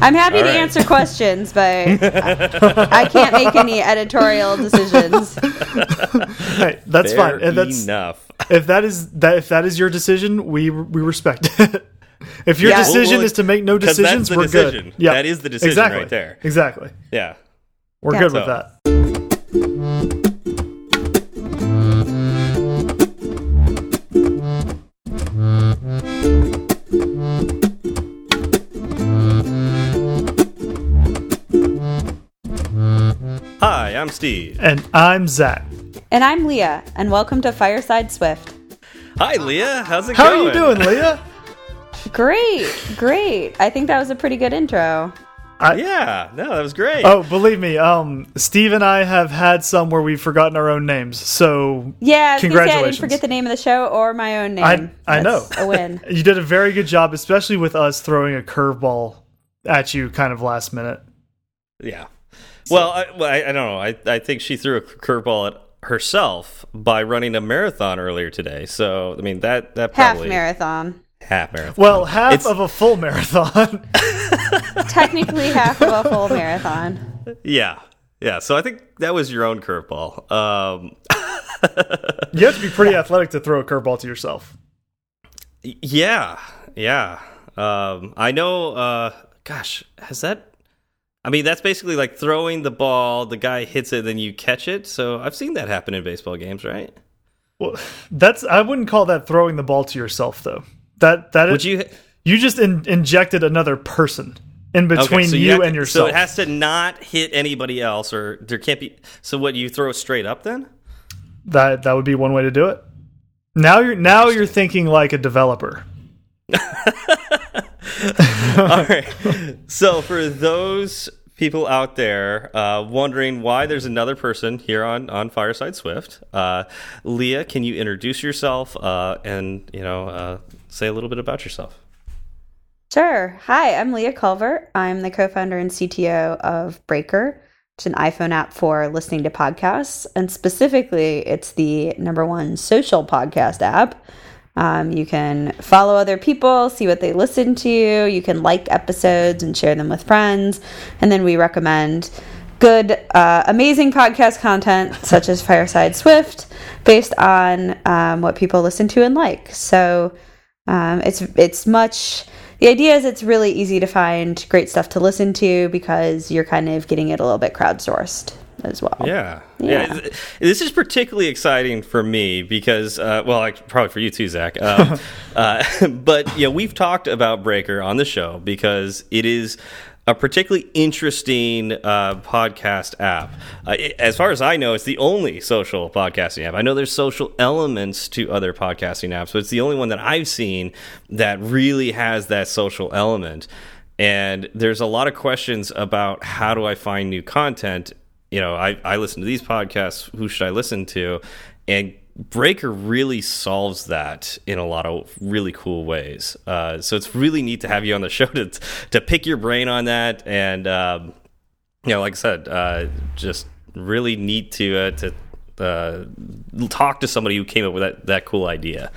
I'm happy All to right. answer questions, but I, I can't make any editorial decisions. Hey, that's Fair fine. And that's enough. if that is that if that is your decision, we we respect it. if your Yeah. decision Well, well, is to make no decisions, the we're decision. good. Yeah, That is the decision exactly. right there. Exactly. Yeah. We're Yeah. good with that. Hi, I'm Steve. And I'm Zach. And I'm Leah, and welcome to Fireside Swift. Hi, Leah. How's it How going? How are you doing, Leah? Great, great. I think that was a pretty good intro. Yeah. No, that was great. Oh, believe me, um, Steve and I have had some where we've forgotten our own names. So Yeah, I was I Congratulations. didn't forget the name of the show or my own name. I I know That's a win. you did a very good job, especially with us throwing a curveball at you, kind of last minute. Yeah. Well, I, well, I, I don't know. I, I think she threw a curveball at herself by running a marathon earlier today. So, I mean, that that Half marathon. half marathon. Well, half It's- of a full marathon. Technically half of a full marathon. Yeah. Yeah. So I think that was your own curveball. Um, you have to be pretty athletic to throw a curveball to yourself. yeah. Yeah. Um, I know. Uh, gosh, has that? I mean, that's basically like throwing the ball. The guy hits it, then you catch it. So I've seen that happen in baseball games, right? Well, that's I wouldn't call that throwing the ball to yourself though. That that Would is, you? you just in, injected another person in between so you, have to- and yourself. So it has to not hit anybody else, or there can't be. So what? You throw straight up then? that that would be one way to do it. Now you're now you're thinking like a developer. All right. So for those people out there uh, wondering why there's another person here on on Fireside Swift, uh, Leah, can you introduce yourself uh, and you know uh, say a little bit about yourself? Sure. Hi, I'm Leah Culver. I'm the co founder and CTO of Breaker, which is an iPhone app for listening to podcasts. And specifically, it's the number one social podcast app. Um, you can follow other people, see what they listen to. You can like episodes and share them with friends. And then we recommend good, uh, amazing podcast content such as Fireside Swift based on um, what people listen to and like. So um, it's it's much. The idea is it's really easy to find great stuff to listen to because you're kind of getting it a little bit crowdsourced as well. Yeah. Yeah. th- This is particularly exciting for me because, uh, well, probably for you too, Zach. Um, uh, but, you know, we've talked about Breaker on the show because it is a particularly interesting uh, podcast app. Uh, it- as far as I know, it's the only social podcasting app. I know there's social elements to other podcasting apps, but it's the only one that I've seen that really has that social element. And there's a lot of questions about how do I find new content you know, I, I listen to these podcasts. Who should I listen to? And Breaker really solves that in a lot of really cool ways. Uh, so it's really neat to have you on the show to to pick your brain on that. And um, you know, like I said, uh, just really neat to uh, to uh, talk to somebody who came up with that that cool idea.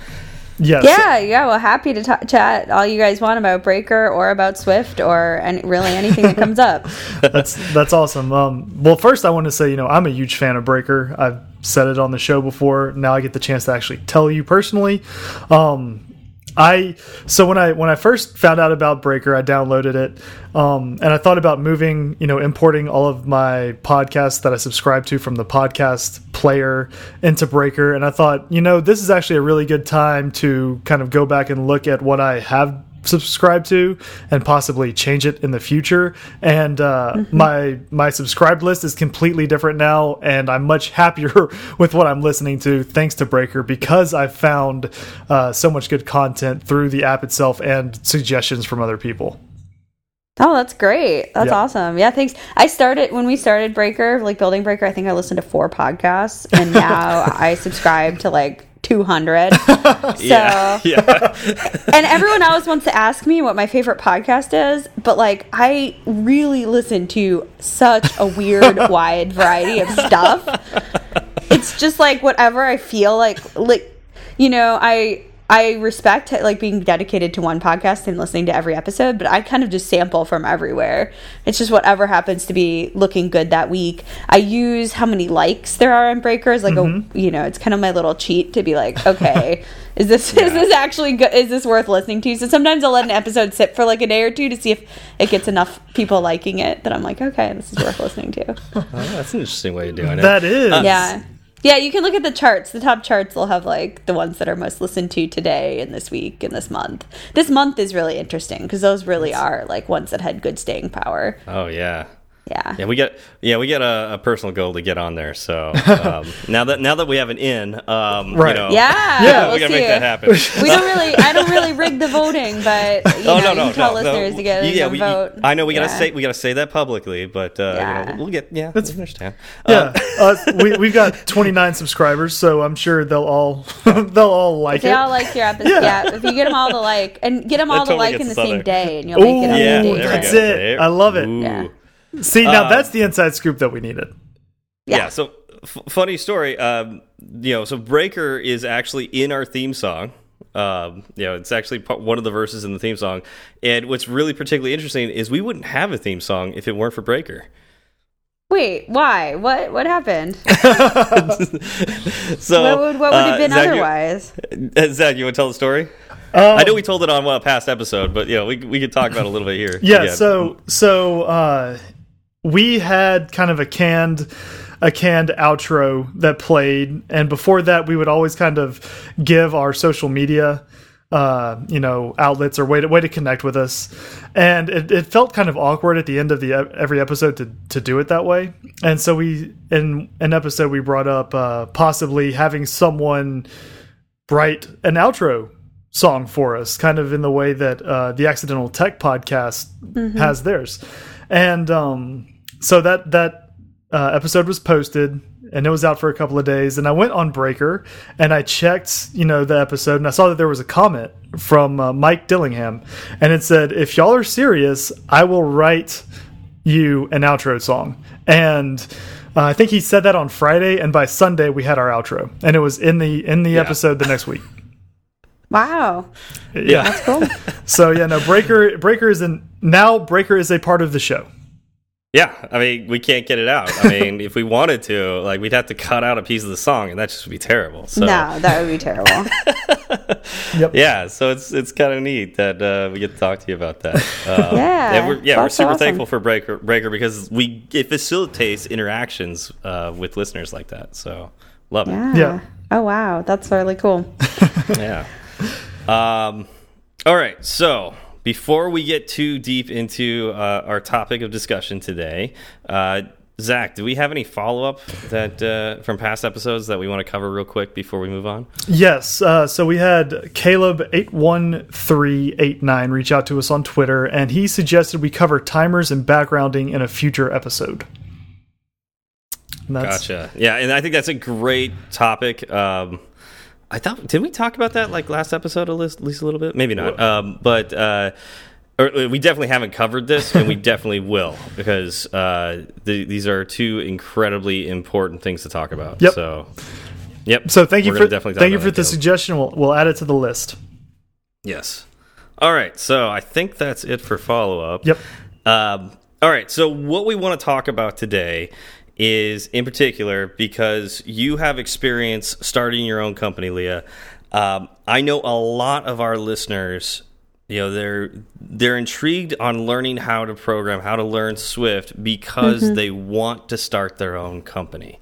Yes. Yeah, yeah. Well, happy to ta chat all you guys want about Breaker or about Swift or any, really anything that comes up. that's that's awesome. Um, well, first I want to say, you know, I'm a huge fan of Breaker. I've said it on the show before. Now I get the chance to actually tell you personally. Um, I so when I when I first found out about Breaker, I downloaded it, um, and I thought about moving, you know, importing all of my podcasts that I subscribe to from the podcast player into Breaker, and I thought, you know, this is actually a really good time to kind of go back and look at what I have subscribe to and possibly change it in the future and uh, my my subscribed list is completely different now and i'm much happier with what i'm listening to thanks to breaker because i found uh, so much good content through the app itself and suggestions from other people Oh, that's great. That's Yeah. awesome. Yeah, thanks. I started when we started Breaker, like building Breaker, I think I listened to four podcasts and now I subscribe to like 200. So, Yeah, yeah. and everyone always wants to ask me what my favorite podcast is, but like I really listen to such a weird, wide variety of stuff. It's just like whatever I feel like like you know, I I respect like being dedicated to one podcast and listening to every episode, but I kind of just sample from everywhere. It's just whatever happens to be looking good that week. I use how many likes there are on Breakers, like Mm-hmm. a you know, it's kind of my little cheat to be like, okay, is this is this actually good? Is this worth listening to? So sometimes I'll let an episode sit for like a day or two to see if it gets enough people liking it that I'm like, okay, this is worth listening to. Oh, that's an interesting way of doing it. That is. Yeah. Yeah, you can look at the charts. The top charts will have like the ones that are most listened to today and this week and this month. This month is really interesting because those really are like ones that had good staying power. oh yeah. Yeah. Yeah, we get yeah we get a, a personal goal to get on there. So um, now that now that we have an in, um, Right. You know, Yeah, Yeah, we we'll gotta see. make that happen. We don't really, I don't really rig the voting, but you oh know, no no you can tell no, no. listeners to get yeah, a we, vote. I know we gotta Yeah. say we gotta say that publicly, but uh, Yeah. you know, we'll get yeah. That's understand. Yeah, Um, uh, we we've got 29 subscribers, so I'm sure they'll all they'll all like They it. all like your episode. Yeah. Yeah. if you get them all to like, and get them all That to totally like in the us same day, and you'll make it Ooh, up yeah, to Ooh, date. there we that's it. I love it. Yeah. See, now Um, that's the inside scoop that we needed. Yeah. Yeah. so f funny story. Um, you know, so Breaker is actually in our theme song. Um, you know, it's actually one of the verses in the theme song. And what's really particularly interesting is we wouldn't have a theme song if it weren't for Breaker. Wait, why? What what happened? So what would what would uh, have been Zach, otherwise? uh, Zach, you want to tell the story? Um, I know we told it on a past episode, but you know, we we could talk about it a little bit here. Yeah, again. so so uh we had kind of a canned a canned outro that played. And before that we would always kind of give our social media uh you know outlets or way to way to connect with us. And it, it felt kind of awkward at the end of the every episode to to do it that way. And so we in an episode we brought up uh possibly having someone write an outro song for us, kind of in the way that uh, the Accidental Tech podcast has theirs. And um, so that that uh, episode was posted, and it was out for a couple of days. And I went on Breaker and I checked, you know, the episode, and I saw that there was a comment from uh, Mike Dillingham, and it said, "If y'all are serious, I will write you an outro song." And uh, I think he said that on Friday, and by Sunday we had our outro, and it was in the in the episode the next week. Wow, Yeah. that's cool. So yeah, no Breaker. Breaker is in now. Breaker is a part of the show. Yeah, I mean, we can't get it out. I mean, if we wanted to, like, we'd have to cut out a piece of the song, and that just would be terrible. So, no, that would be terrible. yeah, so it's it's kind of neat that uh, we get to talk to you about that. Um, Yeah, and we're, yeah, we're super awesome. thankful for Breaker Breaker because we it facilitates interactions uh, with listeners like that. So love it. Yeah. Yeah. Oh wow, that's really cool. Yeah. Um, all right. So before we get too deep into uh, our topic of discussion today, uh, Zach, do we have any follow up that uh, from past episodes that we want to cover real quick before we move on? Yes. Uh, so we had Caleb eight one three eight nine reach out to us on Twitter, and he suggested we cover timers and backgrounding in a future episode. Gotcha. Yeah, and I think that's a great topic. Um, I thought did we talk about that like last episode at least, at least a little bit? Maybe not. Um, but uh, or, we definitely haven't covered this, and we definitely will because uh, the, these are two incredibly important things to talk about. Yep. So, yep. So thank you for definitely thank you for the suggestion. We'll we'll add it to the list. Yes. All right. So I think that's it for follow up. Yep. Um, all right. So what we want to talk about today is, in particular, because you have experience starting your own company, Leah. Um, I know a lot of our listeners. You know they're they're intrigued on learning how to program, how to learn Swift because they want to start their own company.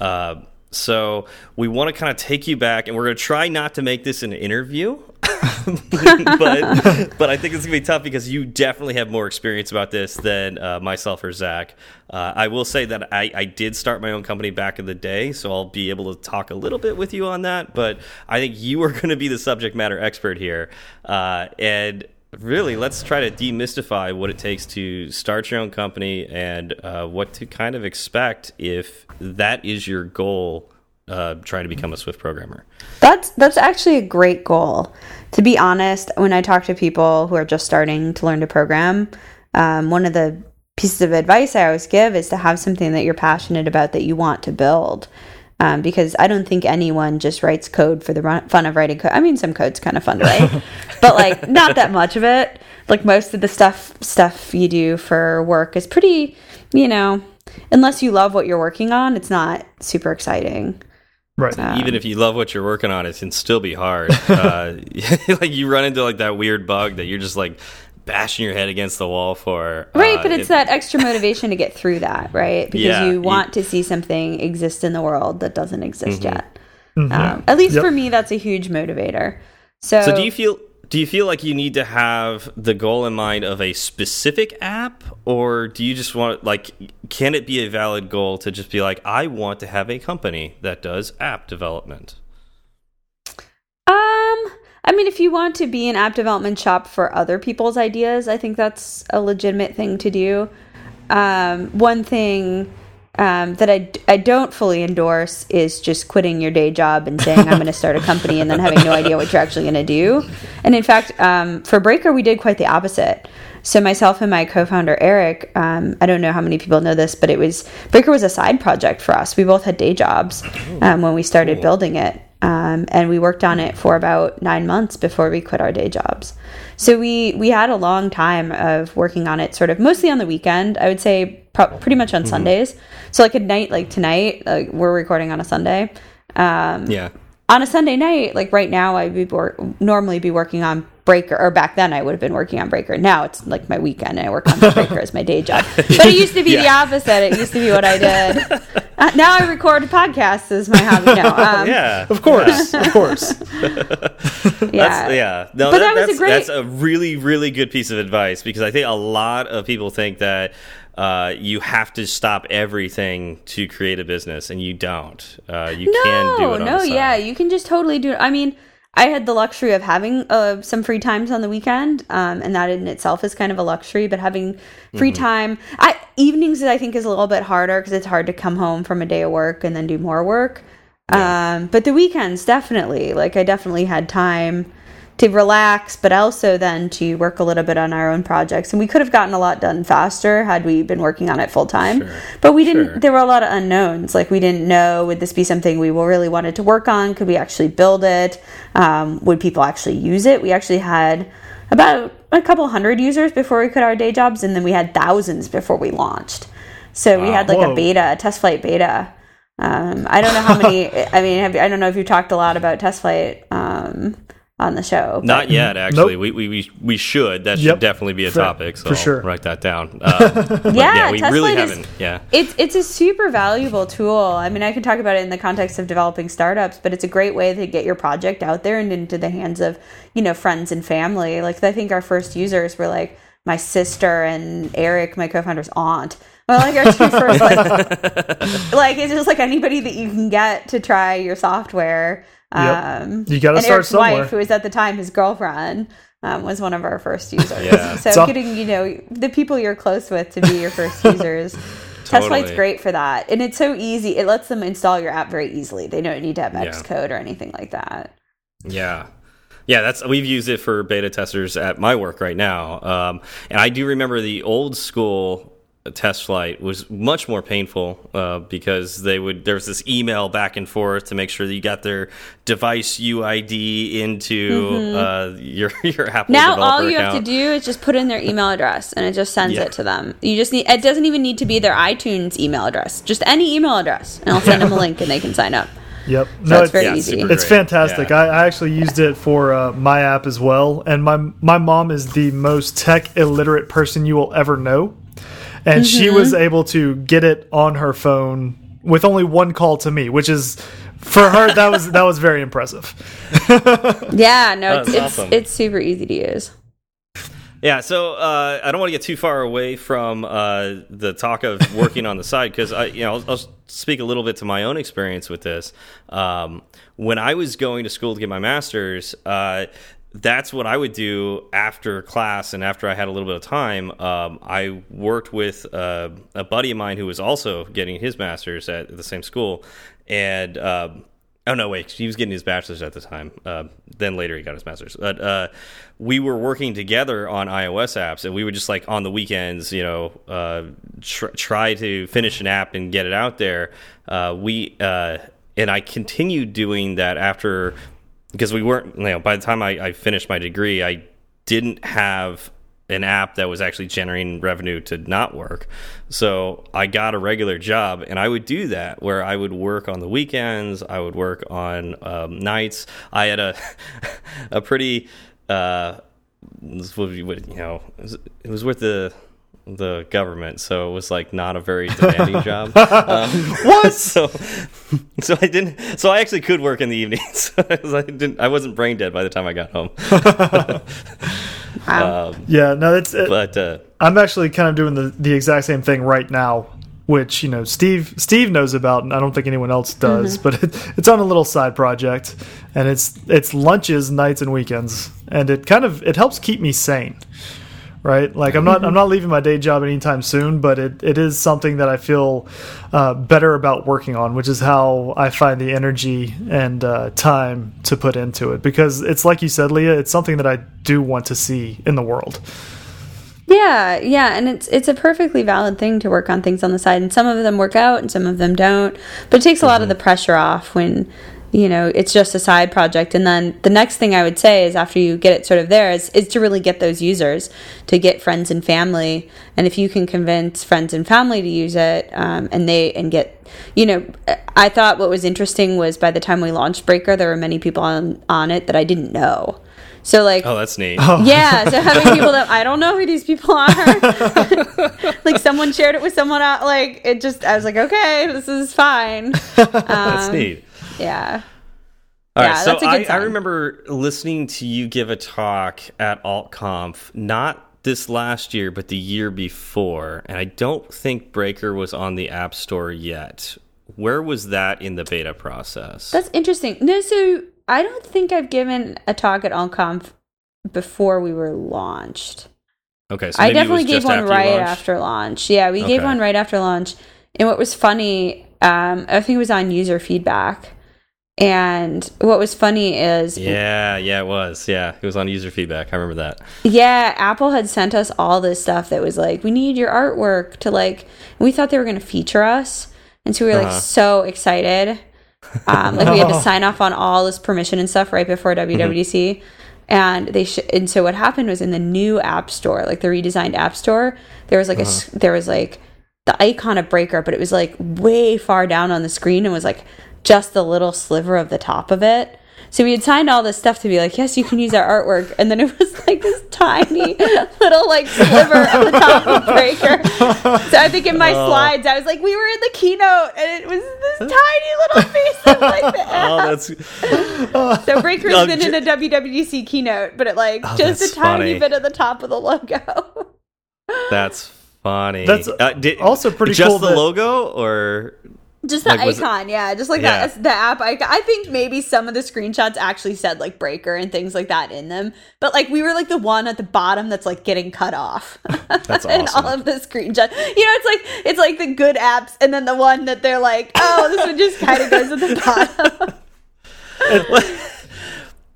Uh, so we want to kind of take you back, and we're going to try not to make this an interview, but but I think it's gonna be tough because you definitely have more experience about this than uh, myself or Zach. Uh, I will say that I, I did start my own company back in the day, so I'll be able to talk a little bit with you on that. But I think you are going to be the subject matter expert here, uh, and really let's try to demystify what it takes to start your own company and uh, what to kind of expect if that is your goal. Uh, trying to become a Swift programmer. That's that's actually a great goal. To be honest, when I talk to people who are just starting to learn to program, um, one of the pieces of advice I always give is to have something that you're passionate about that you want to build. Um, because I don't think anyone just writes code for the fun of writing code. I mean, some code's kind of fun to write, but like not that much of it. Like most of the stuff stuff you do for work is pretty, you know, unless you love what you're working on, it's not super exciting. Right. Um, Even if you love what you're working on, it can still be hard. uh, like you run into like that weird bug that you're just like bashing your head against the wall for. Right, uh, but it's it, that extra motivation to get through that, right? Because yeah, you want you, to see something exist in the world that doesn't exist mm -hmm. yet. Mm -hmm. um, at least yep. for me, that's a huge motivator. So, so do you feel do you feel like you need to have the goal in mind of a specific app or do you just want like can it be a valid goal to just be like i want to have a company that does app development um i mean if you want to be an app development shop for other people's ideas i think that's a legitimate thing to do um, one thing um, that I, I don't fully endorse is just quitting your day job and saying I'm going to start a company and then having no idea what you're actually going to do. And in fact, um, for Breaker, we did quite the opposite. So myself and my co-founder Eric, um, I don't know how many people know this, but it was Breaker was a side project for us. We both had day jobs um, when we started cool. building it, um, and we worked on it for about nine months before we quit our day jobs. So we we had a long time of working on it, sort of mostly on the weekend. I would say pretty much on mm-hmm. Sundays. So like at night, like tonight, like we're recording on a Sunday. Um, yeah. On a Sunday night, like right now, I'd be normally be working on Breaker, or back then I would have been working on Breaker. Now it's like my weekend, and I work on Breaker as my day job. But it used to be yeah. the opposite. It used to be what I did. Uh, now I record podcasts as my hobby. Now, um, yeah, of course, of course. yeah, that's, yeah. No, but that, that was that's, a great. That's a really, really good piece of advice because I think a lot of people think that uh, you have to stop everything to create a business, and you don't. Uh, you no, can do it. no, yeah, you can just totally do it. I mean, I had the luxury of having uh, some free times on the weekend, um, and that in itself is kind of a luxury. But having free mm-hmm. time, I, evenings I think is a little bit harder because it's hard to come home from a day of work and then do more work. Yeah. Um, but the weekends definitely, like I definitely had time to relax, but also then to work a little bit on our own projects. And we could have gotten a lot done faster had we been working on it full time. Sure. But we didn't, sure. there were a lot of unknowns. Like we didn't know, would this be something we really wanted to work on? Could we actually build it? Um, would people actually use it? We actually had about a couple hundred users before we quit our day jobs, and then we had thousands before we launched. So wow. we had like Whoa. a beta, a test flight beta. Um, I don't know how many. I mean, have, I don't know if you talked a lot about test flight. Um, on the show. Not yet, actually. Nope. We, we, we, we should. That should yep. definitely be a topic. So for sure. Write that down. Uh, yeah, yeah, we really haven't. yeah, it's it's a super valuable tool. I mean, I can talk about it in the context of developing startups, but it's a great way to get your project out there and into the hands of you know friends and family. Like I think our first users were like my sister and Eric, my co-founder's aunt. Well, like our two first, like, like it's just like anybody that you can get to try your software um, You got to start Eric's somewhere. wife, who was at the time his girlfriend, um, was one of our first users. yeah. So getting you know the people you're close with to be your first users. totally. TestFlight's great for that, and it's so easy. It lets them install your app very easily. They don't need to have Xcode yeah. or anything like that. Yeah. Yeah, that's we've used it for beta testers at my work right now, um, and I do remember the old school test flight was much more painful uh, because they would there was this email back and forth to make sure that you got their device UID into mm -hmm. uh, your your Apple. Now all you account. have to do is just put in their email address and it just sends yeah. it to them. You just need it doesn't even need to be their iTunes email address, just any email address, and I'll send them a link and they can sign up. Yep. So no, it's very yeah, easy. It's fantastic. Yeah. I, I, actually used it for uh, my app as well, and my my mom is the most tech illiterate person you will ever know and mm -hmm. she mm-hmm. was able to get it on her phone with only one call to me, which is for her that was that was very impressive. yeah, no, it's, awesome. it's, it's super easy to use. Yeah, so uh, I don't want to get too far away from uh, the talk of working on the side because I, you know, I'll, I'll, speak a little bit to my own experience with this. Um, when I was going to school to get my master's, uh, that's what I would do after class and after I had a little bit of time. Um, I worked with uh, a buddy of mine who was also getting his master's at the same school, and um, oh no, wait, he was getting his bachelor's at the time. Uh, then later he got his master's. But uh, we were working together on iOS apps, and we would just like on the weekends, you know, uh, tr try to finish an app and get it out there. Uh, we uh, and I continued doing that after because we weren't you know by the time I, I finished my degree I didn't have an app that was actually generating revenue to not work. So I got a regular job, and I would do that where I would work on the weekends, I would work on um, nights. I had a a pretty uh, you know it was with the the government, so it was like not a very demanding job. Um, what? So, so I didn't. So I actually could work in the evenings. I didn't. I wasn't brain dead by the time I got home. Wow. Um, Yeah, no, it's. It, but uh, I'm actually kind of doing the the exact same thing right now, which you know Steve Steve knows about, and I don't think anyone else does. But it, it's on a little side project, and it's it's lunches, nights, and weekends, and it kind of it helps keep me sane. Right, like I'm not I'm not leaving my day job anytime soon, but it, it is something that I feel uh, better about working on, which is how I find the energy and uh, time to put into it. Because it's like you said, Leah, it's something that I do want to see in the world. Yeah, yeah, and it's it's a perfectly valid thing to work on things on the side, and some of them work out, and some of them don't. But it takes a lot of the pressure off when you know it's just a side project. And then the next thing I would say is after you get it sort of there is is to really get those users, to get friends and family, and if you can convince friends and family to use it, um, and they and get you know, I thought what was interesting was by the time we launched Breaker, there were many people on on it that I didn't know. So like oh, that's neat. yeah, so having people that I don't know who these people are, like someone shared it with someone else, like it just I was like, okay, this is fine. that's Um, neat. Yeah, All right, Yeah, so that's a good I, I remember listening to you give a talk at AltConf, not this last year, but the year before, and I don't think Breaker was on the App Store yet. Where was that in the beta process? that's interesting. No, so I don't think I've given a talk at AltConf before we were launched. okay, so I definitely gave one after right launched? after launch. Yeah, we gave one right after launch. And what was funny, um, I think it was on user feedback. And what was funny is Yeah, yeah, it was. Yeah, it was on user feedback. I remember that. Yeah, Apple had sent us all this stuff that was like, we need your artwork to like, we thought they were going to feature us. And so we were like Uh-huh. so excited. Um, like we had to sign off on all this permission and stuff right before WWDC. And they sh- and so what happened was in the new app store, like the redesigned app store, there was like a there was like the icon of Breaker, but it was like way far down on the screen and was like just the little sliver of the top of it. So we had signed all this stuff to be like, yes, you can use our artwork, and then it was like this tiny little like sliver of the top of the Breaker. So I think in my Oh. slides, I was like, we were in the keynote, and it was this tiny little piece of like the Oh, app. that's so Breaker's Oh, been in a WWDC keynote, but it like Oh, just a tiny funny. bit of the top of the logo. that's funny. That's Uh, did- also pretty just cool the that- logo, or Just the Like, was it- icon, yeah, just like Yeah. that. The app icon. I think maybe some of the screenshots actually said like breaker and things like that in them, but like we were like the one at the bottom that's like getting cut off. That's awesome. all of the screenshots. You know, it's like it's like the good apps, and then the one that they're like, oh, this one just kind of goes at the bottom.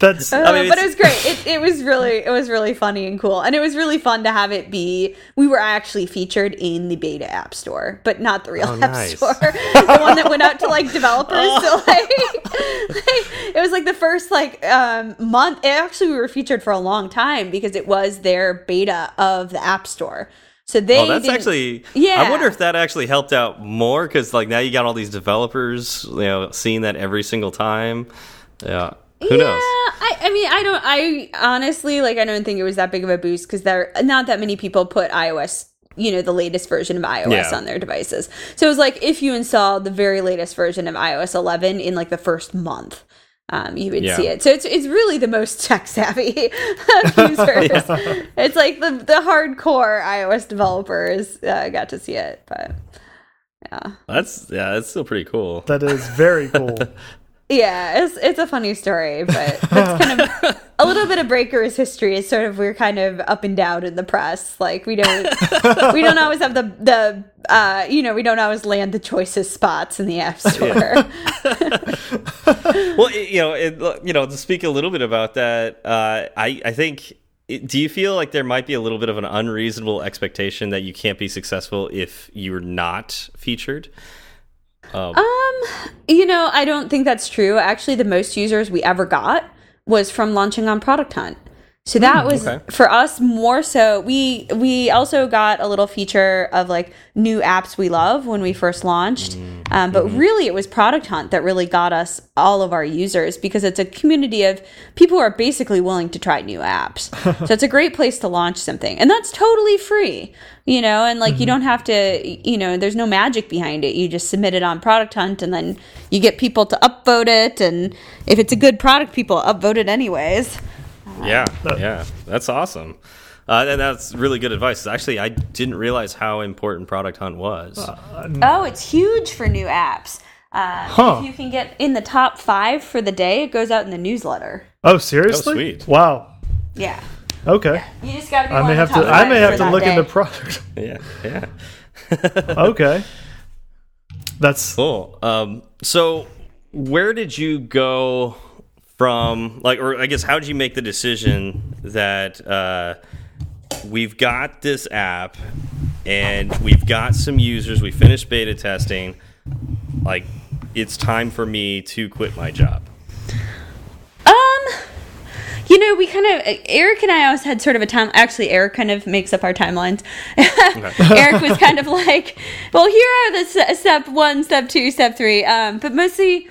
That's Uh, mean, but it was great. It, it was really it was really funny and cool, and it was really fun to have it be. We were actually featured in the beta app store, but not the real Oh, app nice. store, the one that went out to like developers. So like, like, it was like the first like um, month. It, actually, we were featured for a long time because it was their beta of the app store. So they oh, that's actually. Yeah. I wonder if that actually helped out more because like now you got all these developers, you know, seeing that every single time. Yeah, who yeah, knows? I, I mean, I don't. I honestly like. I don't think it was that big of a boost because there not that many people put iOS, you know, the latest version of iOS Yeah. on their devices. So it was like if you installed the very latest version of iOS 11 in like the first month. Um, you would Yeah. see it. So it's it's really the most tech savvy users. It's like the the hardcore iOS developers uh, got to see it, but yeah. That's yeah, that's still pretty cool. that is very cool. Yeah, it's it's a funny story, but that's kind of a little bit of Breaker's history. Is sort of we're kind of up and down in the press. Like we don't we don't always have the the uh, you know we don't always land the choicest spots in the app store. well, it- you know, it, you know, to speak a little bit about that, uh, I I think. Do you feel like there might be a little bit of an unreasonable expectation that you can't be successful if you're not featured? Um, Um, you know, I don't think that's true. Actually, the most users we ever got was from launching on Product Hunt. So that hmm, was okay. for us more so. We we also got a little feature of like new apps we love when we first launched. Hmm, um, but hmm. really, it was Product Hunt that really got us all of our users because it's a community of people who are basically willing to try new apps. so it's a great place to launch something, and that's totally free. You know, and like you mm-hmm. don't have to. You know, there's no magic behind it. You just submit it on Product Hunt, and then you get people to upvote it. And if it's a good product, people upvote it anyways. Yeah, yeah, that's awesome. Uh, and that's really good advice. Actually, I didn't realize how important Product Hunt was. Oh, it's huge for new apps. Uh, Huh. If you can get in the top five for the day, it goes out in the newsletter. Oh, seriously? sweet. Wow. Yeah, Okay. you just got to be. I may have to. I may have to look day. into product. yeah, yeah. okay. That's Cool. Um, so, where did you go from? Like, or I guess, how did you make the decision that uh, we've got this app and we've got some users, we finished beta testing, like, it's time for me to quit my job? Um, you know, we kind of Eric and I always had sort of a time. Actually, Eric kind of makes up our timelines. Eric was kind of like, "Well, here are the step one, step two, step three. Um, but mostly,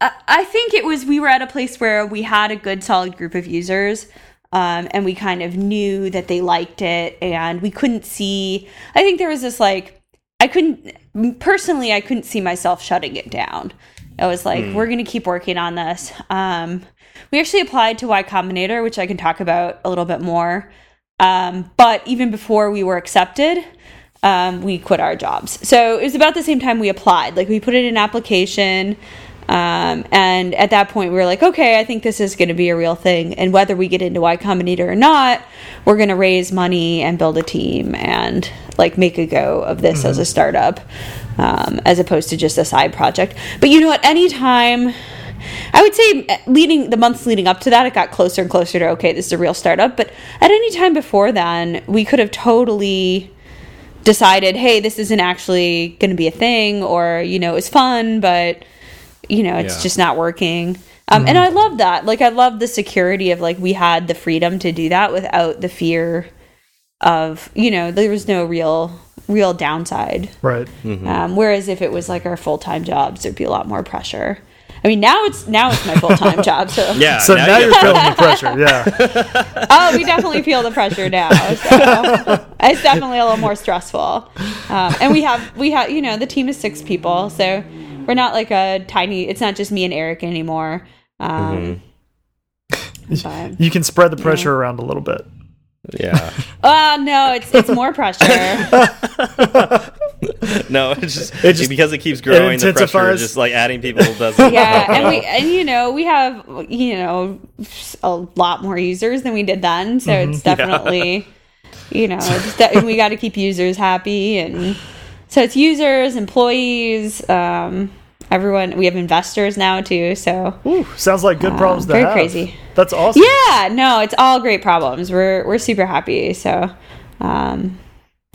I, I think it was we were at a place where we had a good, solid group of users. Um, and we kind of knew that they liked it, and we couldn't see. I think there was this like I couldn't personally I couldn't see myself shutting it down. I was like, we're gonna keep working on this. Um, we actually applied to Y Combinator, which I can talk about a little bit more. Um, but even before we were accepted, um, we quit our jobs. So it was about the same time we applied. Like we put in an application. Um, and at that point, we were like, okay, I think this is going to be a real thing. And whether we get into Y Combinator or not, we're going to raise money and build a team and like make a go of this as a startup, um, as opposed to just a side project. But you know, at any time, I would say uh, leading the months leading up to that, it got closer and closer to okay, this is a real startup. But at any time before then, we could have totally decided, hey, this isn't actually going to be a thing, or you know, it's fun, but you know, it's Yeah. just not working. Um, And I love that. Like, I love the security of like we had the freedom to do that without the fear of you know there was no real real downside. right. Um, whereas if it was like our full time jobs, there'd be a lot more pressure. I mean, now it's now it's my full time job. So Yeah. So now, you're feeling the pressure. Yeah. oh, we definitely feel the pressure now. So it's definitely a little more stressful. Um, and we have we have you know the team is six people, so we're not like a tiny. It's not just me and Eric anymore. Um, but- You can spread the pressure around a little bit. yeah. oh no, it's it's more pressure. No, it's just, It just- because it keeps growing. the pressure, just like adding people doesn't. yeah, and we and you know we have you know a lot more users than we did then, so it's definitely you know it's de- we got to keep users happy, and so it's users, employees, um, everyone. We have investors now too, so Ooh, sounds like good problems to very have. crazy. That's awesome. yeah, no, it's all great problems. We're we're super happy. So, um,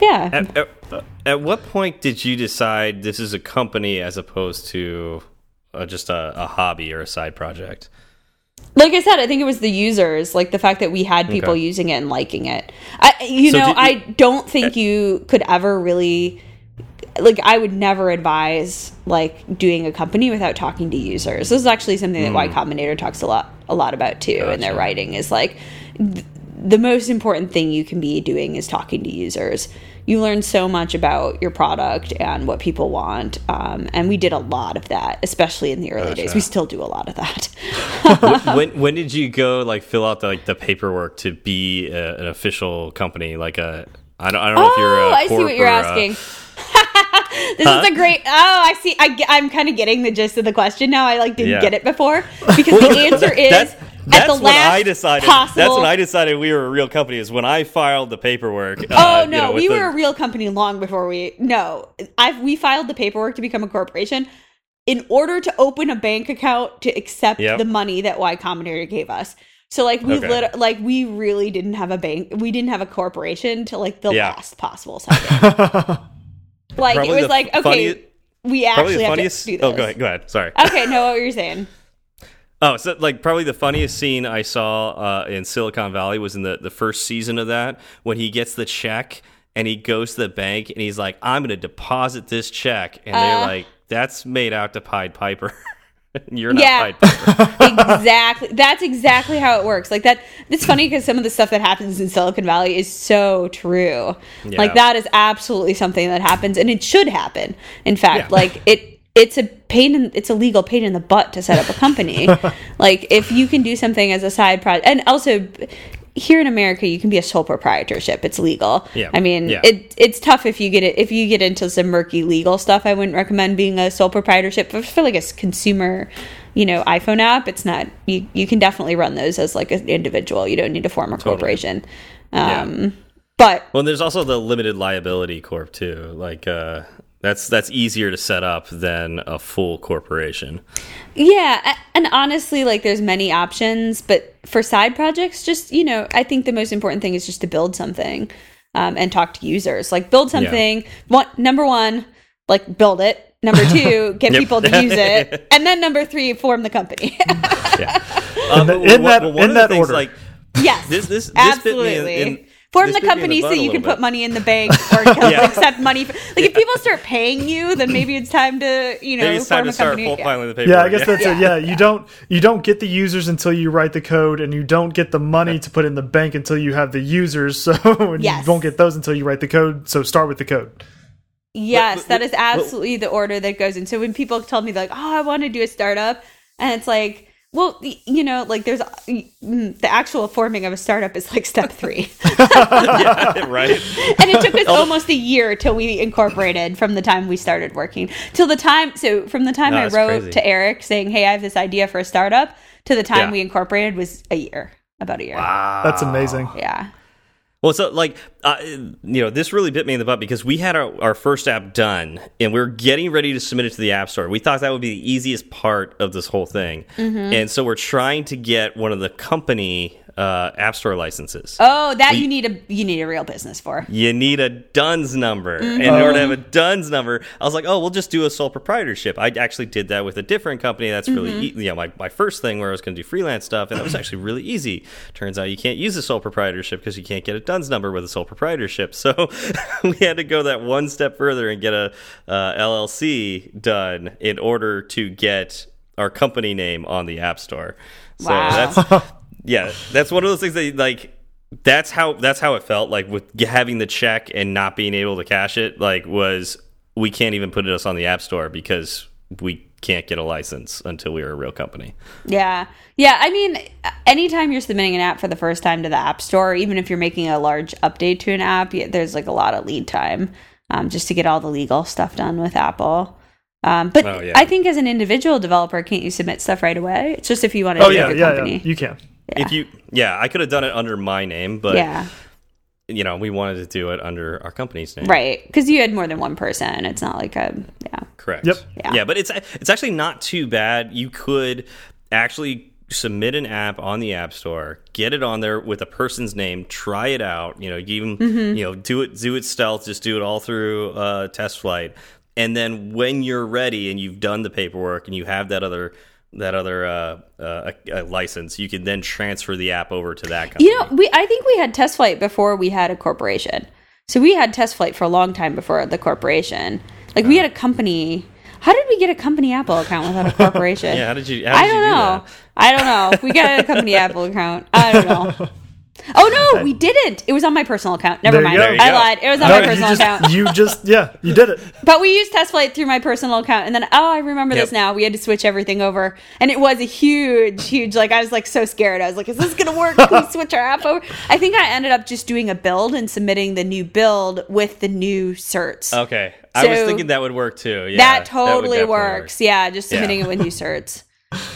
yeah, At, at, at what point did you decide this is a company as opposed to uh, just a, a hobby or a side project? like I said, I think it was the users, like the fact that we had people Okay. using it and liking it. I, you So know, did you- I don't think you could ever really, like, I would never advise like doing a company without talking to users. This is actually something that Y Combinator talks a lot, a lot about too in their writing. Is like th- the most important thing you can be doing is talking to users. You learn so much about your product and what people want, um, and we did a lot of that, especially in the early days. We still do a lot of that. when when did you go like fill out the, like the paperwork to be a, an official company? Like a I don't, I don't know if you're. Oh, I I see what you're asking. this is a great. Oh, I see. I, am kind of getting the gist of the question now. I like didn't Yeah. get it before because the answer is That's, at the when last I decided. possible. That's when I decided we were a real company. Is when I filed the paperwork. Oh uh, you no, know, with we the- were a real company long before we. No, I've we filed the paperwork to become a corporation in order to open a bank account to accept Yep. the money that Y Combinator gave us. So like we Okay. lit- like we really didn't have a bank. We didn't have a corporation till like the Yeah. last possible second. like Probably it was like okay. we actually the have to do this. Oh, go ahead. Go ahead. Sorry. Okay, no, what you're saying? Oh, so like probably the funniest scene I saw uh, in Silicon Valley was in the the first season of that when he gets the check and he goes to the bank and he's like, "I'm going to deposit this check," and they're Uh. like, "That's made out to Pied Piper." You're not Yeah. Exactly. That's exactly how it works. Like that. It's funny because some of the stuff that happens in Silicon Valley is so true. Yeah. Like that is absolutely something that happens, and it should happen. In fact, Yeah. like it. It's a pain. In, it's a legal pain in the butt to set up a company. like if you can do something as a side project, and also here in America, you can be a sole proprietorship. It's legal. Yeah. I mean, Yeah. it it's tough if you get it if you get into some murky legal stuff. I wouldn't recommend being a sole proprietorship. But for like a consumer, you know, iPhone app, it's not. You you can definitely run those as like an individual. You don't need to form a corporation. Um, but Well, there's also the limited liability corp too. Like uh, that's that's easier to set up than a full corporation. Yeah, and honestly, like there's many options, but for side projects, just you know, I think the most important thing is just to build something um, and talk to users. Like build something. One number one, like build it. Number two, get Yep. people to use it, and then number three, form the company. Yeah. Um, In but that- one- one in of the that order. Like yes, this, this, this absolutely. bit me in, in, Form this the bit me in company so you can little put money in the bank or Yeah. accept money. For, like if people start paying you, then maybe it's time to you know Maybe it's time form to a start company. full Yeah. filing the paperwork. Yeah, I guess that's it. Yeah. Yeah, you don't you don't get the users until you write the code, and you don't get the money to put in the bank until you have the users. So and Yes. you won't get those until you write the code. So start with the code. Yes, But- but- is absolutely the order that goes in. So when people tell me like, "Oh, I want to do a startup," and it's like, well, you know, like there's mm, the actual forming of a startup is like step three, Yeah, right. and it took us almost a year till we incorporated from the time we started working till the time. So from the time No, I wrote crazy. to Eric saying, "Hey, I have this idea for a startup," to the time Yeah. we incorporated was a year, about a year. Wow, That's amazing. Yeah. Well, so like, uh, you know, this really bit me in the butt because we had our, our first app done and we are getting ready to submit it to the App Store. We thought that would be the easiest part of this whole thing. And so we're trying to get one of the company uh, App Store licenses. Oh, that you need a you need a real business for. You need a DUNS number. And in order to have a DUNS number, I was like, oh, we'll just do a sole proprietorship. I actually did that with a different company. That's really, e you know, my, my first thing where I was going to do freelance stuff. And that was actually really easy. Turns out you can't use a sole proprietorship because you can't get a DUNS number with a sole proprietorship. So we had to go that one step further and get a uh, LLC done in order to get our company name on the App Store. So Wow. that's yeah, that's one of those things that like that's how that's how it felt like with having the check and not being able to cash it like was we can't even put us on the app store because we can't get a license until we are a real company. Yeah. Yeah. I mean, anytime you're submitting an app for the first time to the App Store, even if you're making a large update to an app, there's like a lot of lead time um, just to get all the legal stuff done with Apple. Um, but Oh, yeah. I think as an individual developer, can't you submit stuff right away? It's just if you want to Oh do yeah, yeah, company. yeah. You can. If you yeah, I could have done it under my name, but yeah. you know, we wanted to do it under our company's name. Right. Because you had more than one person. It's not like a, yeah. Correct. Yep. Yeah. Yeah, but it's it's actually not too bad. You could actually submit an app on the App Store, get it on there with a person's name, try it out. You know, even Mm-hmm. you know do it do it stealth, just do it all through uh, test flight, and then when you're ready and you've done the paperwork and you have that other that other uh, uh, license, you can then transfer the app over to that company. You know, we I think we had test flight before we had a corporation. So we had test flight for a long time before the corporation. Like we had a company. How did we get a company Apple account without a corporation? yeah, how did you? How did I don't you do know. That? I don't know. We got a company Apple account. I don't know. Oh no, we didn't. It was on my personal account. Never mind. you I go. lied. It was on No, my you personal just, account. you just yeah, you did it. But we used test flight through my personal account, and then oh, I remember this now. We had to switch everything over, and it was a huge, huge. Like I was like so scared. I was like, "Is this gonna work? Can we switch our app over?" I think I ended up just doing a build and submitting the new build with the new certs. Okay, I was thinking that would work too. Yeah, that totally definitely works. Yeah, just Yeah. submitting it with new certs.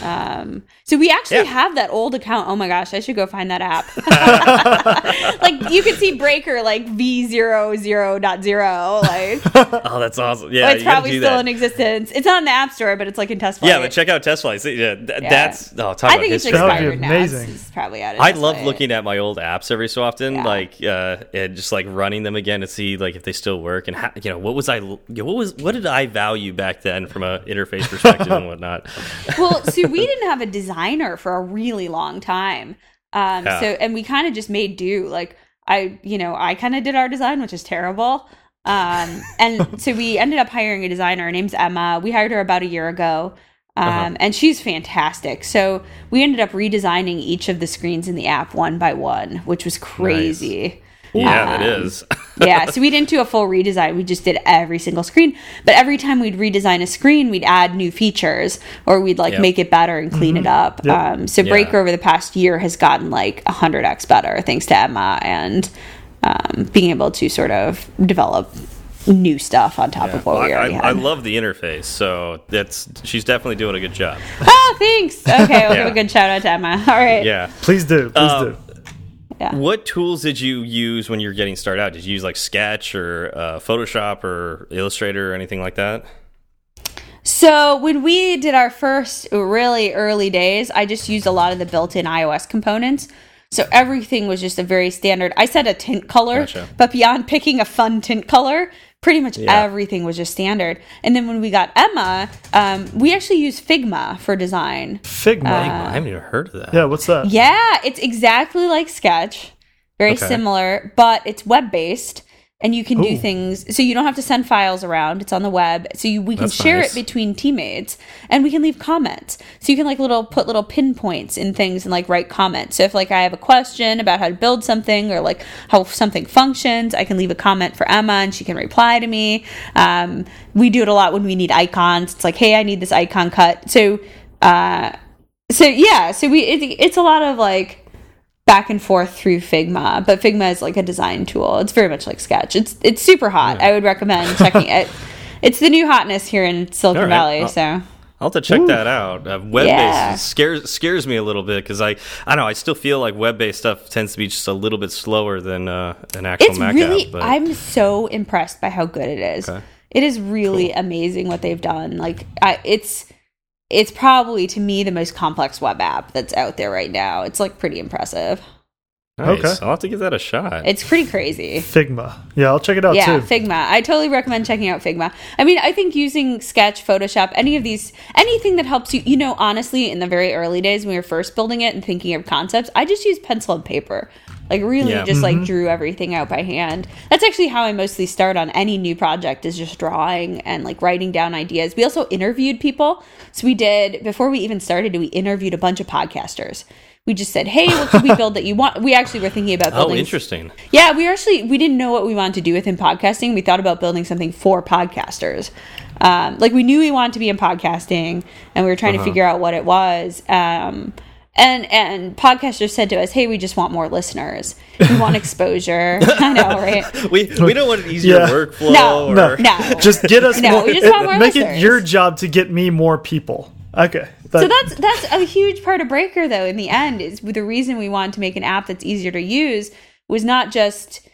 Um, so we actually Yeah. have that old account. Oh my gosh, I should go find that app. like you can see Breaker like V zero zero dot zero. Like Oh, that's awesome. Yeah, it's probably still that. in existence. It's not in the App Store, but it's like in test flight. Yeah, but check out test flights. Yeah, th- Yeah. that's oh, talk I about think it's history. That would be expired now. It's, amazing. it's probably out of I love flight. looking at my old apps every so often, Yeah. like uh, and just like running them again to see like if they still work and how, you know what was I you what was what did I value back then from a interface perspective and whatnot. well, see, we didn't have a designer for a really long time. Um, Yeah. so, and we kind of just made do. Like, I, you know, I kind of did our design, which is terrible. Um, and so we ended up hiring a designer. Her name's Emma. We hired her about a year ago. Um, Uh-huh. and she's fantastic. So we ended up redesigning each of the screens in the app one by one, which was crazy. Yeah, it Um, is. yeah, so we didn't do a full redesign. We just did every single screen. But every time we'd redesign a screen, we'd add new features or we'd like Yep. make it better and clean it up. Yep. Um, so Yeah. Breaker over the past year has gotten like 100x better thanks to Emma and um, being able to sort of develop new stuff on top of what Well, we already I, I love the interface, so that's she's definitely doing a good job. oh, thanks. Okay, we'll give a good shout out to Emma. All right. Yeah. Please do. Please Um, do. Yeah. What tools did you use when you were getting started out? Did you use like Sketch or uh, Photoshop or Illustrator or anything like that? So when we did our first really early days, I just used a lot of the built-in iOS components. So everything was just a very standard. I said a tint color, Gotcha. but beyond picking a fun tint color, pretty much Yeah. everything was just standard. And then when we got Emma, um, we actually used Figma for design. Figma. I haven't even heard of that. yeah, what's that? Yeah, it's exactly like Sketch, very Okay. similar, but it's web-based. And you can do things, so you don't have to send files around. It's on the web, so you, we can That's share nice. it between teammates, and we can leave comments. So you can like little put little pinpoints in things and like write comments. So if like I have a question about how to build something or like how something functions, I can leave a comment for Emma and she can reply to me. Um, we do it a lot when we need icons. It's like, hey, I need this icon cut. So, uh, so yeah, so we it, it's a lot of like back and forth through Figma, but Figma is like a design tool. It's very much like Sketch. It's it's super hot. I would recommend checking it. It's the new hotness here in Silicon All right. Valley. I'll- so I'll have to check that out. Uh, web based Yeah. scares scares me a little bit because I I don't know I still feel like web based stuff tends to be just a little bit slower than uh, an actual it's Mac really. app. But I'm so impressed by how good it is. Okay. It is really amazing what they've done. Like I, it's it's probably to me the most complex web app that's out there right now. It's like pretty impressive. nice. Okay. I'll have to give that a shot. It's pretty crazy. Figma. Yeah, I'll check it out yeah, too. Figma. I totally recommend checking out Figma. I mean, I think using Sketch, Photoshop, any of these, anything that helps you, you know, honestly, in the very early days when we were first building it and thinking of concepts, I just used pencil and paper. Like really Yeah. just like drew everything out by hand. That's actually how I mostly start on any new project is just drawing and like writing down ideas. We also interviewed people. So we did before we even started, we interviewed a bunch of podcasters. We just said, "Hey, what could we build that you want?" We actually were thinking about oh, building interesting. yeah, we actually we didn't know what we wanted to do within podcasting. We thought about building something for podcasters. Um, like we knew we wanted to be in podcasting, and we were trying to figure out what it was. Um, and and podcasters said to us, "Hey, we just want more listeners. We want exposure." I know, right? We we don't want an easier Yeah. worklo No, or No, No. just get us No, more. we just want more make listeners. it your job to get me more people. Okay. So that's that's a huge part of Breaker, though. In the end, is the reason we wanted to make an app that's easier to use was not just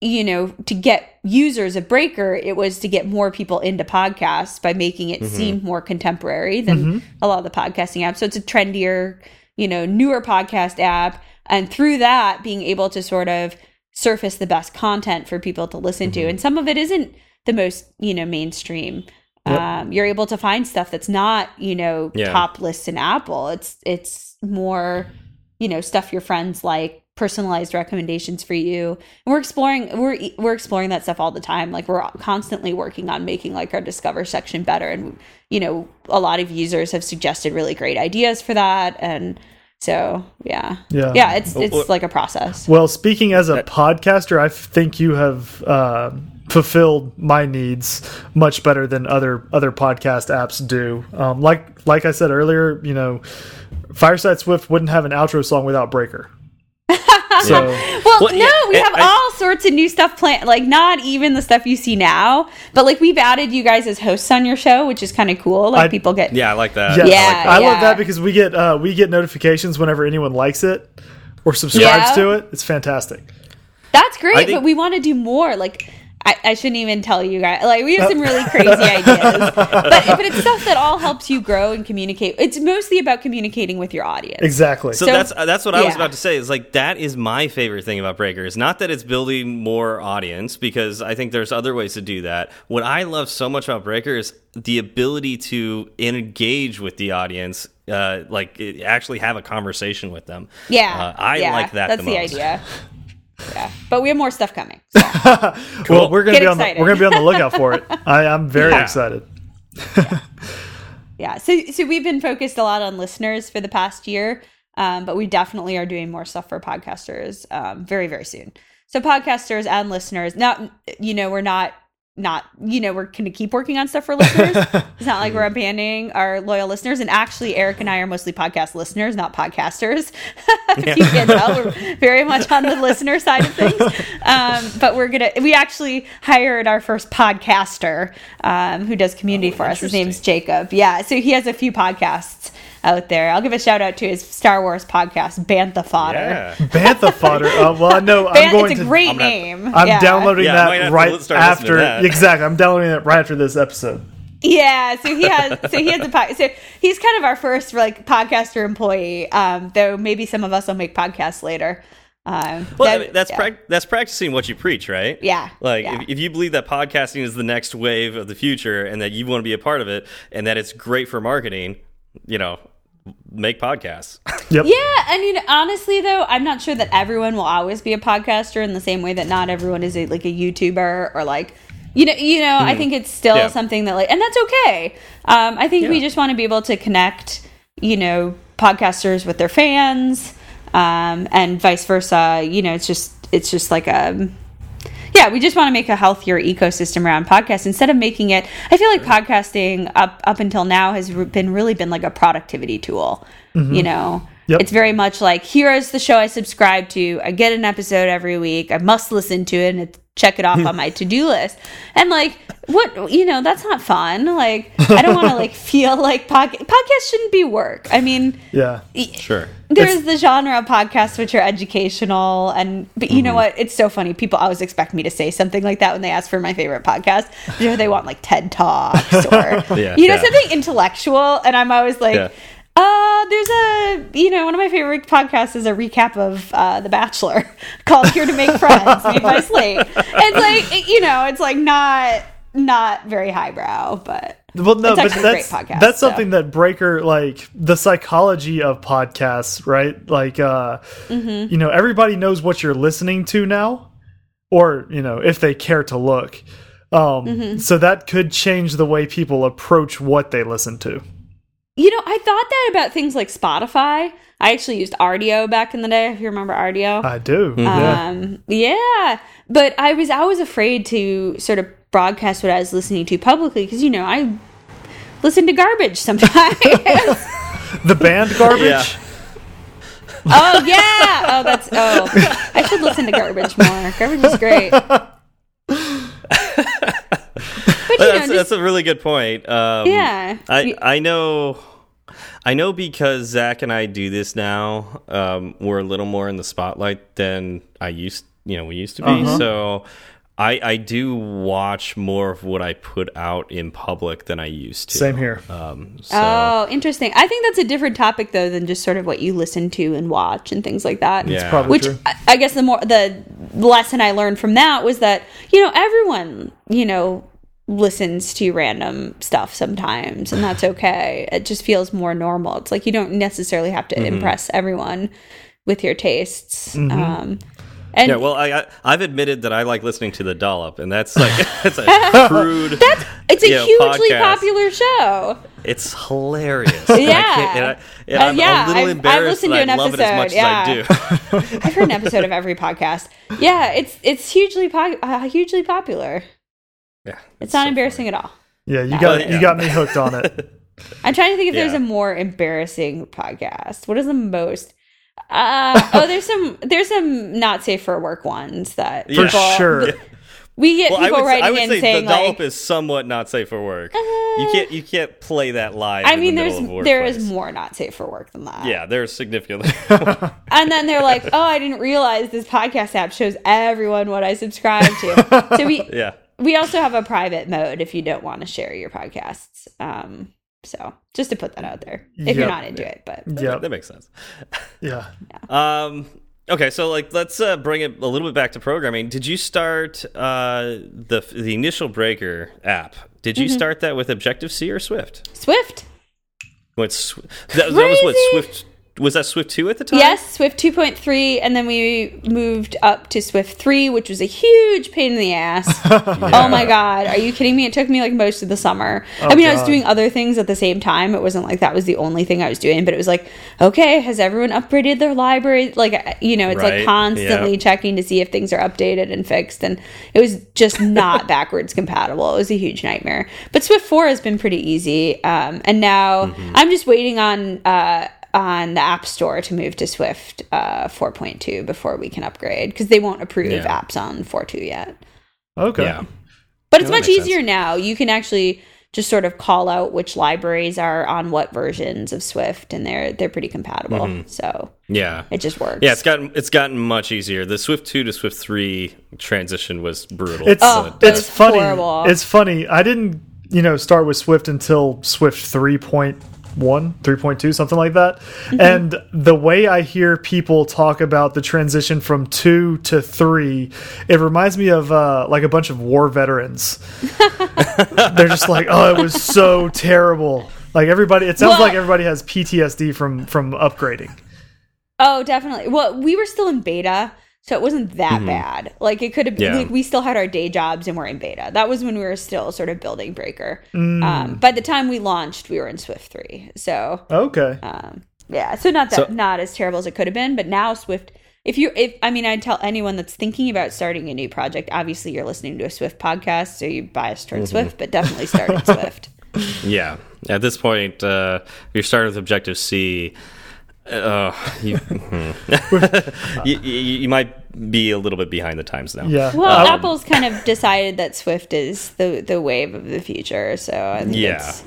you know to get users of Breaker. It was to get more people into podcasts by making it mm-hmm. seem more contemporary than mm-hmm. a lot of the podcasting apps. So it's a trendier, you know, newer podcast app, and through that, being able to sort of surface the best content for people to listen to, and some of it isn't the most you know mainstream. Yep. Um, you're able to find stuff that's not, you know, Yeah. top lists in Apple. It's it's more, you know, stuff your friends like, personalized recommendations for you. And we're exploring we're we're exploring that stuff all the time. Like we're constantly working on making like our discover section better. And you know, a lot of users have suggested really great ideas for that. And so yeah, Yeah. yeah, it's it's well- like a process. Well, speaking as a podcaster, I think you have uh, fulfilled my needs much better than other other podcast apps do. Um, like like I said earlier, you know, Fireside Swift wouldn't have an outro song without Breaker. So well, Well, no, yeah, we have I- I- all sorts of new stuff planned. Like not even the stuff you see now, but like we've added you guys as hosts on your show, which is kind of cool. Like I- people get Yeah, I like that. yeah, I like that. I love that because we get uh, we get notifications whenever anyone likes it or subscribes Yeah. to it. It's fantastic. That's great, think- but we want to do more. Like, I, I shouldn't even tell you guys. Like, we have some really crazy ideas, but but it's stuff that all helps you grow and communicate. It's mostly about communicating with your audience. Exactly. So, So- that's uh, that's what I was about to say. Is like that is my favorite thing about Breaker. Is not that it's building more audience because I think there's other ways to do that. What I love so much about Breaker is the ability to engage with the audience, uh, like actually have a conversation with them. Yeah, uh, I yeah, like that. That's the, the, idea. Yeah, but we have more stuff coming. So. well, we're gonna Get be on the, we're gonna be on the lookout for it. I, I'm very Yeah. excited. Yeah, so so we've been focused a lot on listeners for the past year, um, but we definitely are doing more stuff for podcasters um, very very soon. So podcasters and listeners. Now, you know, we're not not you know we're going to keep working on stuff for listeners. it's not like we're abandoning our loyal listeners. And actually, Eric and I are mostly podcast listeners, not podcasters. if you can tell, we're very much on the listener side of things. Um, but we're gonna we actually hired our first podcaster um, who does community for us. His name's. Jacob. Yeah, so he has a few podcasts out there. I'll give a shout out to his Star Wars podcast, Bantha Fodder. Yeah. Bantha fodder. Uh, well, I know I'm going it's a to. great I'm gonna- name. I'm yeah. downloading Yeah, that right start listening to after. that. Exactly, I'm downloading it right after this episode. Yeah, so he has so he has a pod, so he's kind of our first like podcaster employee. Um, though maybe some of us will make podcasts later. Um, Well, I that- mean, that's yeah. prac that's practicing what you preach, right? Yeah, Like yeah. If, if you believe that podcasting is the next wave of the future and that you want to be a part of it and that it's great for marketing, you know, make podcasts. Yep. Yeah, I mean, honestly, though, I'm not sure that everyone will always be a podcaster in the same way that not everyone is a, like a YouTuber or like, you know, you know. I think it's still Hmm. Yeah. something that like, and that's okay. Um, I think we just want to be able to connect, you know, podcasters with their fans, um, and vice versa. You know, it's just it's just like a yeah, we just want to make a healthier ecosystem around podcasts instead of making it. I feel like podcasting up up until now has been really been like a productivity tool. You mm-hmm. know, Yep. it's very much like here is the show I subscribe to. I get an episode every week. I must listen to it and it- check it off on my to do list. And like, what you know, that's not fun. Like, I don't want to like feel like podcast podcasts shouldn't be work. I mean, Yeah. Sure. there's the genre of podcasts which are educational and but you know mm-hmm. what it's so funny people always expect me to say something like that when they ask for my favorite podcast you know they want like ted talks or Yeah, you know yeah. something intellectual and i'm always like Yeah. Uh there's a you know one of my favorite podcasts is a recap of uh the bachelor called here to make friends made by slate it's like you know it's like not not very highbrow but Well, no, It's but actually a great that's podcast, that's so. something that Breaker like the psychology of podcasts, right? Like, uh, Mm-hmm. you know, everybody knows what you're listening to now, or you know, if they care to look. Um, Mm-hmm. So that could change the way people approach what they listen to. You know, I thought that about things like Spotify. I actually used Rdio back in the day, if you remember Rdio. I do. Yeah. Um, yeah. But I was always afraid to sort of broadcast what I was listening to publicly because, you know, I listen to garbage sometimes. The band garbage. Yeah. oh, yeah. Oh, that's, oh, I should listen to garbage more. Garbage is great. But, you know, that's, just, that's a really good point. Um, Yeah. I I know. I know because Zach and I do this now. Um, we're a little more in the spotlight than I used. You know, we used to be. Uh-huh. So, I I do watch more of what I put out in public than I used to. Same here. Um, so, Oh, interesting. I think that's a different topic though than just sort of what you listen to and watch and things like that. Yeah. Probably Which true. I- I guess the more the lesson I learned from that was that you know everyone you know listens to random stuff sometimes and that's okay. It just feels more normal. It's like you don't necessarily have to Mm-hmm. impress everyone with your tastes. Um, and yeah, well, I, I I've admitted that I like listening to the dollop, and that's like that's a crude. that's it's a know, hugely popular show. It's hilarious. Yeah. I and I, and Uh, I'm yeah, a little I've- I've embarrassed listened that to I an love it as much episode, as I do. I've heard an episode of every podcast. Yeah, it's it's hugely po- uh, hugely popular. Yeah, It's not embarrassing at all. Yeah, you Well, got yeah. you got me hooked on it. I'm trying to think if there's a more embarrassing podcast. What is the most? Uh, oh, there's some there's some not safe for work ones that For people- sure. We get Well, I people would, I writing would in say saying the dollop like, Uh, is somewhat not safe for work. you can't you can't play that live. I in mean, the there's of there is more not safe for work than that. Yeah, there's significantly. And then they're like, "Oh, I didn't realize this podcast app shows everyone what I subscribe to." so we yeah. We also have a private mode if you don't want to share your podcasts. Um, so just to put that out there, if you're not into it, but Yeah, That makes sense. yeah. Um, okay, so like let's uh, bring it a little bit back to programming. Did you start uh, the the initial Breaker app? Did you start that with Objective C or Swift? Swift. What's that, that was what Swift was that Swift two at the time? Yes, Swift 2.3, and then we moved up to Swift 3, which was a huge pain in the ass. Oh my god, are you kidding me? It took me like most of the summer. I mean, I was doing other things at the same time. It wasn't like that was the only thing I was doing, but it was like, okay, has everyone upgraded their library? Like, uh, you know, it's Right, like constantly yeah. checking to see if things are updated and fixed, and it was just not backwards compatible. It was a huge nightmare. But Swift 4 has been pretty easy, um, and now Mm-hmm. I'm just waiting on. Uh, on the App Store to move to Swift uh, 4.2 before we can upgrade because they won't approve Yeah. apps on 4.2 yet. Okay. Yeah. But it's that much makes sense. easier now. You can actually just sort of call out which libraries are on what versions of Swift, and they're they're pretty compatible. Mm-hmm. So Yeah. it just works. Yeah, it's gotten it's gotten much easier. The Swift two to Swift three transition was brutal. It's Oh, but, that it's funny. horrible. It's funny. I didn't, you know, start with Swift until Swift 3.1, 3.2, something like that. Mm-hmm. And the way I hear people talk about the transition from 2 to 3, it reminds me of uh, like a bunch of war veterans. They're just like, "Oh, it was so terrible." Like everybody, it sounds Well- like everybody has PTSD from from upgrading. Oh, definitely. Well, we were still in beta, so it wasn't that bad. Like it could have been. Yeah. Like, we still had our day jobs and we're in beta. That was when we were still sort of building Breaker. Mm. Um, by the time we launched, we were in Swift three. So Okay. um, yeah, so not that So- not as terrible as it could have been, but now Swift. If you, if I mean, I'd tell anyone that's thinking about starting a new project, obviously you're listening to a Swift podcast, so you bias towards Swift, but definitely start at Swift. yeah. At this point, uh, you're starting with Objective C, uh, you, hmm. you, you, you might be a little bit behind the times now. yeah. Well, Um, Apple's kind of decided that Swift is the the wave of the future, so I think Yeah. it's,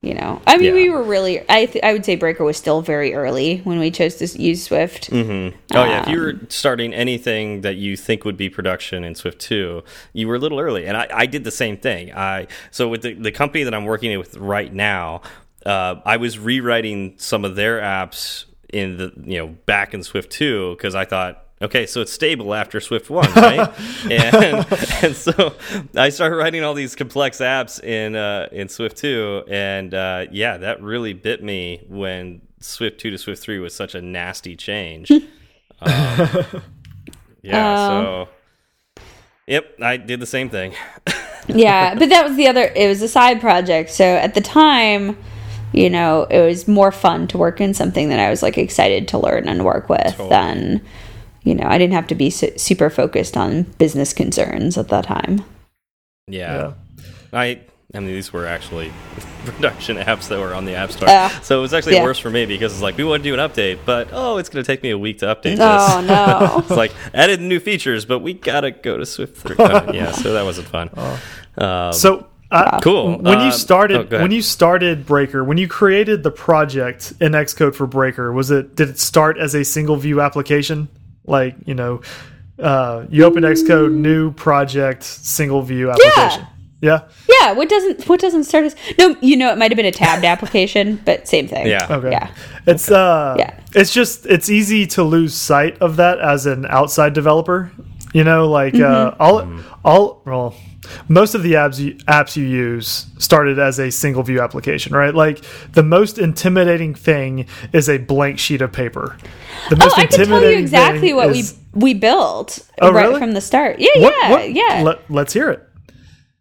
you know, I mean, Yeah. we were really, I th- I would say Breaker was still very early when we chose to use Swift. Oh yeah, if you were Um, starting anything that you think would be production in Swift two, you were a little early, and I, I did the same thing. I so with the, the company that I'm working with right now, uh, I was rewriting some of their apps in the you know back in Swift two because I thought. Okay, so it's stable after Swift one, right? and and so I started writing all these complex apps in uh, in Swift two, and uh, yeah, that really bit me when Swift two to Swift three was such a nasty change. Yeah, Um, so Yep, I did the same thing. yeah, but that was the other. It was a side project, so at the time, you know, it was more fun to work in something that I was like excited to learn and work with Totally. than, you know, I didn't have to be su- super focused on business concerns at that time. Yeah. I I mean these were actually production apps that were on the App Store. Uh, so it was actually yeah. worse for me because it's like we want to do an update, but oh, it's going to take me a week to update Oh this. no. it's like added new features, but we got to go to Swift 3. Uh, yeah, so that wasn't fun. Um, So uh, Cool. When you Um, oh, started, go when you started Breaker, when you created the project in Xcode for Breaker, was it did it start as a single view application? Like you know, uh, you open Xcode, new project, single view application. Yeah. Yeah, what doesn't what doesn't start as no? You know, it might have been a tabbed application, but same thing. yeah. Okay. Yeah. It's uh Yeah. it's just it's easy to lose sight of that as an outside developer. You know, like uh Mm-hmm. all all well most of the apps you, apps you use started as a single view application, right? Like the most intimidating thing is a blank sheet of paper. The Oh, I can tell you exactly what is- we we built Oh, right really? from the start. Yeah, what, yeah, what- yeah. Let, let's hear it.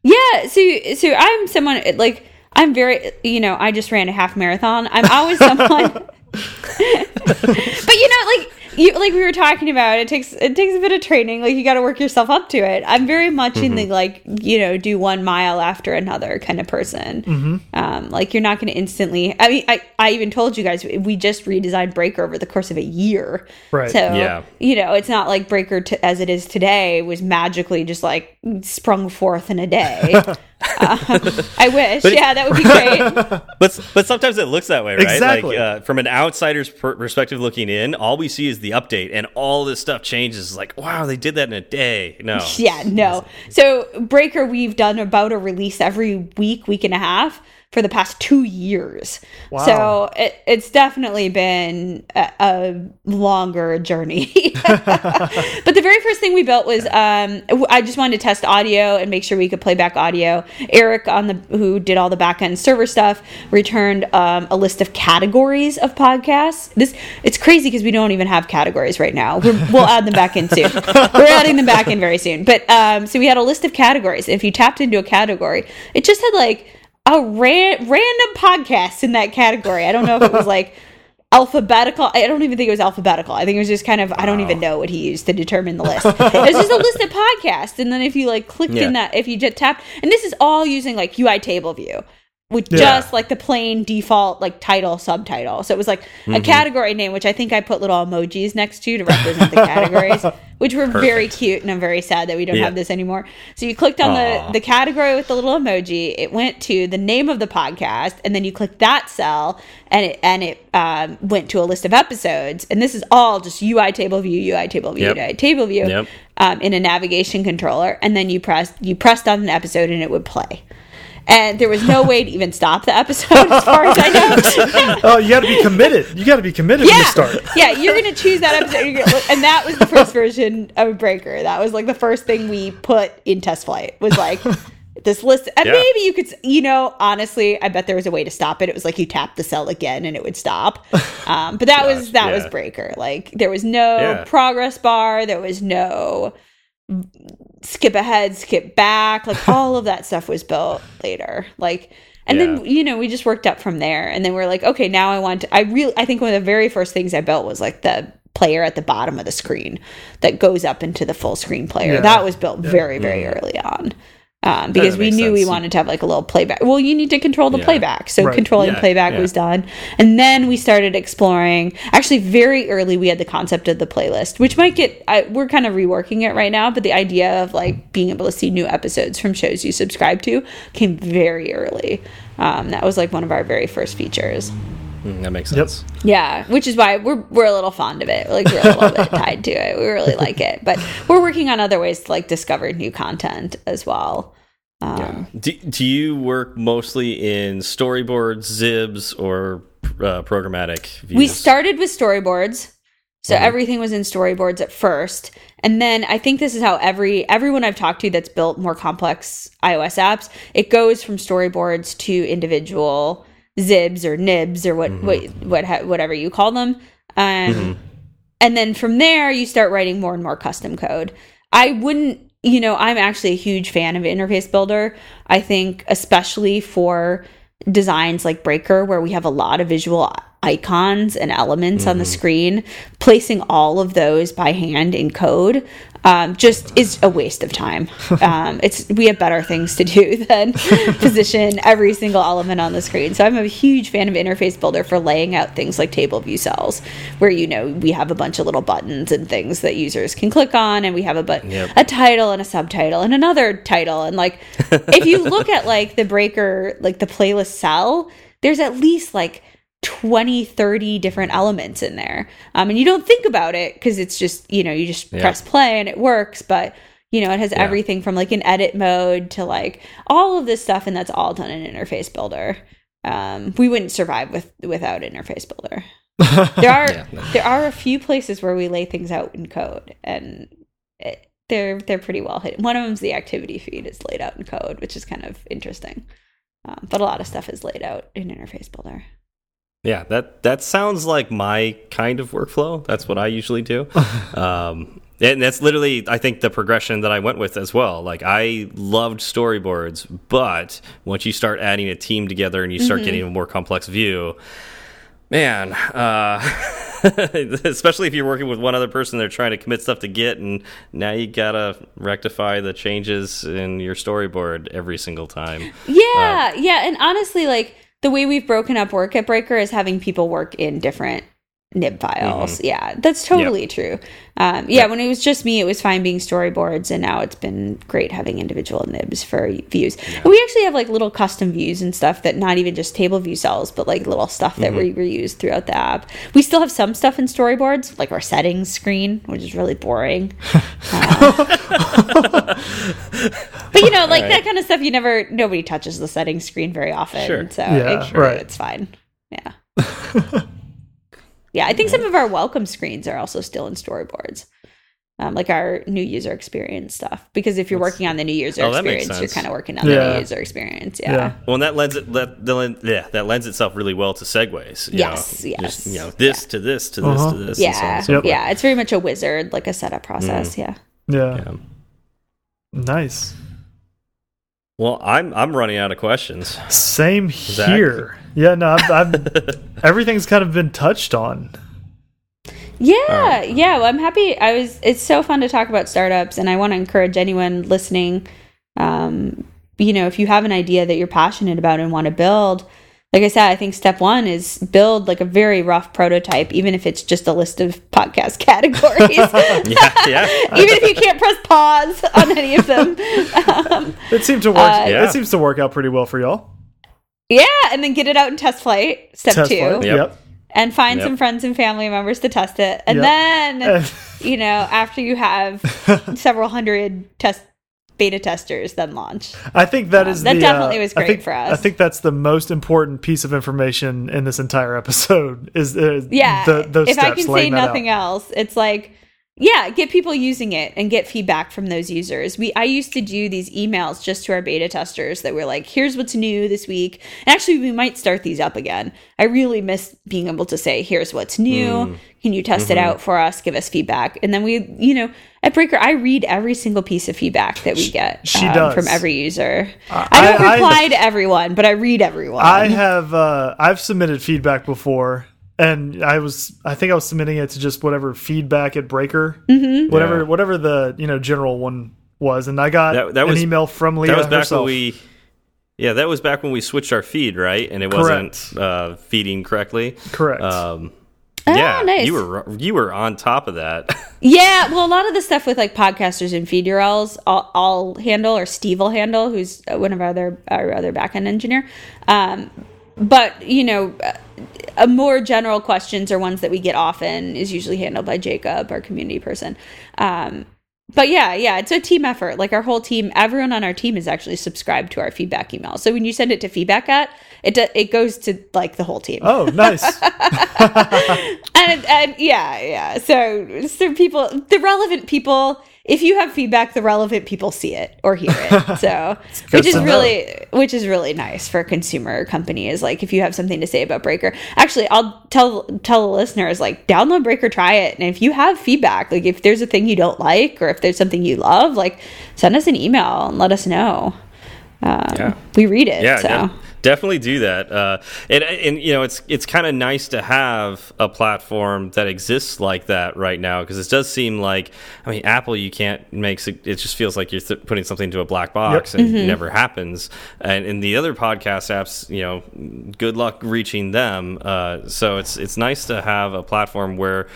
Yeah, so so I'm someone like I'm very you know I just ran a half marathon. I'm always someone, but you know like you like we were talking about it takes it takes a bit of training like you got to work yourself up to it i'm very much mm -hmm. in the mm-hmm. like you know do one mile after another kind of person mm -hmm. um like you're not going to instantly i mean i i even told you guys we just redesigned breaker over the course of a year right so yeah you know it's not like breaker as it is today was magically just like sprung forth in a day um, I wish. But yeah, that would be great. but but sometimes it looks that way, right? Exactly. Like uh, from an outsider's perspective looking in, all we see is the update, and all this stuff changes. Like, wow, they did that in a day. No. Yeah, no. So Breaker, we've done about a release every week, week and a half for the past two years. Wow. So it, it's definitely been a, a longer journey. but the very first thing we built was um, I just wanted to test audio and make sure we could play back audio. Eric on the who did all the back end server stuff returned um, a list of categories of podcasts. This it's crazy because we don't even have categories right now. we will add them back in soon. We're adding them back in very soon. But um, so we had a list of categories. If you tapped into a category, it just had like a ran- random podcast in that category. I don't know if it was like alphabetical. I don't even think it was alphabetical. I think it was just kind of, I don't even know what he used to determine the list. it was just a list of podcasts. And then if you like clicked yeah. in that, if you just tapped, and this is all using like UI table view with yeah. just like the plain default like title subtitle. So it was like mm-hmm. a category name, which I think I put little emojis next to to represent the categories, which were Perfect. very cute. And I'm very sad that we don't yeah. have this anymore. So you clicked on the the category with the little emoji. It went to the name of the podcast, and then you clicked that cell, and it and it um, went to a list of episodes. And this is all just UI table view, UI table view, yep. UI table view yep. um, in a navigation controller. And then you pressed you pressed on an episode, and it would play and there was no way to even stop the episode as far as I know. oh, you got to be committed. You got to be committed yeah. when you start. yeah, you're gonna choose that episode, and that was the first version of Breaker. That was like the first thing we put in TestFlight. Was like. This list, and yeah. maybe you could, you know, honestly, I bet there was a way to stop it. It was like you tap the cell again and it would stop. Um, but that Gosh, was that yeah. was Breaker. Like there was no progress bar. There was no skip ahead, skip back, like all of that stuff was built later. Like and yeah. then you know, we just worked up from there and then we're like, okay, now I want to I really I think one of the very first things I built was like the player at the bottom of the screen that goes up into the full screen player. Yeah. That was built yeah. very very mm. early on um, because we knew sense. we wanted to have like a little playback. Well, you need to control the yeah. playback, so right. controlling yeah. playback yeah. was done, and then we started exploring. Actually, very early, we had the concept of the playlist, which might get. I, we're kind of reworking it right now, but the idea of like being able to see new episodes from shows you subscribe to came very early. Um, that was like one of our very first features. Mm, that makes sense. Yep. Yeah, which is why we're we're a little fond of it. Like we're a little bit tied to it. We really like it, but we're working on other ways to like discover new content as well. Um, yeah. do, do you work mostly in storyboards, xibs, or uh, programmatic views? We started with storyboards. So mm -hmm. everything was in storyboards at first. And then I think this is how every everyone I've talked to that's built more complex iOS apps, it goes from storyboards to individual xibs or nibs or what mm -hmm. what, what whatever you call them. Um, mm -hmm. and then from there you start writing more and more custom code. I wouldn't you know, I'm actually a huge fan of Interface Builder. I think, especially for designs like Breaker, where we have a lot of visual icons and elements mm-hmm. on the mm-hmm. screen, placing all of those by hand in code um, just is a waste of time. Um, it's we have better things to do than position every single element on the screen. So I'm a huge fan of Interface Builder for laying out things like table view cells, where you know we have a bunch of little buttons and things that users can click on, and we have a but yep. a title and a subtitle and another title, and like if you look at like the breaker, like the playlist cell, there's at least like 20 30 different elements in there um, and you don't think about it because it's just you know you just yeah. press play and it works but you know it has yeah. everything from like an edit mode to like all of this stuff and that's all done in interface builder um, we wouldn't survive with without interface builder there are yeah, no. there are a few places where we lay things out in code and it, they're they're pretty well hidden one of them's the activity feed is laid out in code which is kind of interesting um, but a lot of stuff is laid out in interface builder yeah, that that sounds like my kind of workflow. That's what I usually do. um, and that's literally, I think, the progression that I went with as well. Like, I loved storyboards, but once you start adding a team together and you start mm -hmm. getting a more complex view, man, uh, especially if you're working with one other person, they're trying to commit stuff to Git, and now you gotta rectify the changes in your storyboard every single time. Yeah, uh, yeah, and honestly, like the way we've broken up work at Breaker is having people work in different nib files. Mm-hmm. Yeah, that's totally yep. true. Um, yeah, yep. when it was just me, it was fine being storyboards, and now it's been great having individual nibs for views. Yeah. And we actually have like little custom views and stuff that not even just table view cells, but like little stuff that mm-hmm. we reuse throughout the app. We still have some stuff in storyboards, like our settings screen, which is really boring. uh, but you know, like right. that kind of stuff, you never nobody touches the settings screen very often, sure. so yeah, it, right. it's fine. Yeah. Yeah, I think some of our welcome screens are also still in storyboards. Um, like our new user experience stuff. Because if you're working on the new user oh, experience, you're kind of working on yeah. the new user experience. Yeah. yeah. Well, and that lends it that, that, yeah that lends itself really well to segues. yes. Know, yes. Just, you know this yeah. to this to this uh-huh. to this. Yeah. So yep. Yeah. It's very much a wizard, like a setup process. Mm. Yeah. yeah. Nice. Well, I'm I'm running out of questions. Same Zach? here. Yeah, no, I've, I've everything's kind of been touched on. Yeah, right. yeah. Well, I'm happy. I was. It's so fun to talk about startups, and I want to encourage anyone listening. Um, you know, if you have an idea that you're passionate about and want to build, like I said, I think step one is build like a very rough prototype, even if it's just a list of podcast categories. yeah, yeah. even if you can't press pause on any of them. Um, it seems to work. Uh, yeah. It seems to work out pretty well for y'all. Yeah, and then get it out in TestFlight. Step test two. Flight. Yep. yep. And find yep. some friends and family members to test it. And yep. then, you know, after you have several hundred test beta testers, then launch. I think that um, is that the, definitely uh, was great think, for us. I think that's the most important piece of information in this entire episode. Is uh, yeah, the, those if steps, I can say nothing out. else, it's like yeah get people using it and get feedback from those users. We i used to do these emails just to our beta testers that were like here's what's new this week. And actually we might start these up again. I really miss being able to say here's what's new. Mm. can you test mm-hmm. it out for us? Give us feedback. And then we you know at breaker i read every single piece of feedback that we get she um, does. from every user. Uh, i don't I, reply I, to everyone but i read everyone. I have uh, i've submitted feedback before and I was I think I was submitting it to just whatever feedback at Breaker, mm -hmm. whatever yeah. whatever the you know general one was, and I got that, that an was, email from Leah. That was back herself. when we. Yeah, that was back when we switched our feed, right? And it Correct. wasn't uh, feeding correctly. Correct. Um, oh, yeah, nice. you were you were on top of that. yeah, well, a lot of the stuff with like podcasters and feed URLs, I'll, I'll handle, or Steve will handle, who's one of our other our other backend engineer. Um, but you know a more general questions or ones that we get often is usually handled by jacob our community person. Um, but yeah yeah it's a team effort. Like our whole team everyone on our team is actually subscribed to our feedback email. So when you send it to feedback at it do, it goes to like the whole team. Oh nice. And, and yeah yeah. So so people the relevant people if you have feedback, the relevant people see it or hear it. So, which is really, know. which is really nice for a consumer company. Is like if you have something to say about Breaker. Actually, I'll tell tell the listeners like download Breaker, try it, and if you have feedback, like if there's a thing you don't like or if there's something you love, like send us an email and let us know. Um, yeah. we read it. Yeah, so. yeah definitely do that. Uh, and and you know, it's it's kind of nice to have a platform that exists like that right now because it does seem like I mean, Apple you can't make it just feels like you're putting something into a black box yep. and mm -hmm. it never happens. And in the other podcast apps, you know, good luck reaching them. Uh, so it's it's nice to have a platform where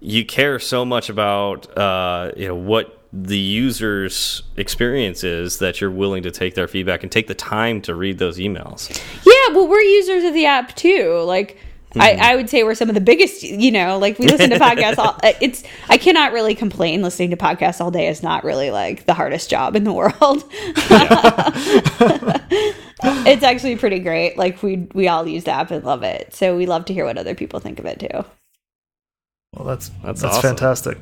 you care so much about uh, you know what the user's experience is that you're willing to take their feedback and take the time to read those emails. Yeah, well, we're users of the app too. Like, mm. I, hmm. I, would say we're some of the biggest, you know, like we listen to podcasts. All, uh, it's, I cannot really complain. Listening to podcasts all day is not really like the hardest job in the world. it's actually pretty great. Like we, we all use the app and love it. So we love to hear what other people think of it too. Well, that's, that's, that's awesome. fantastic.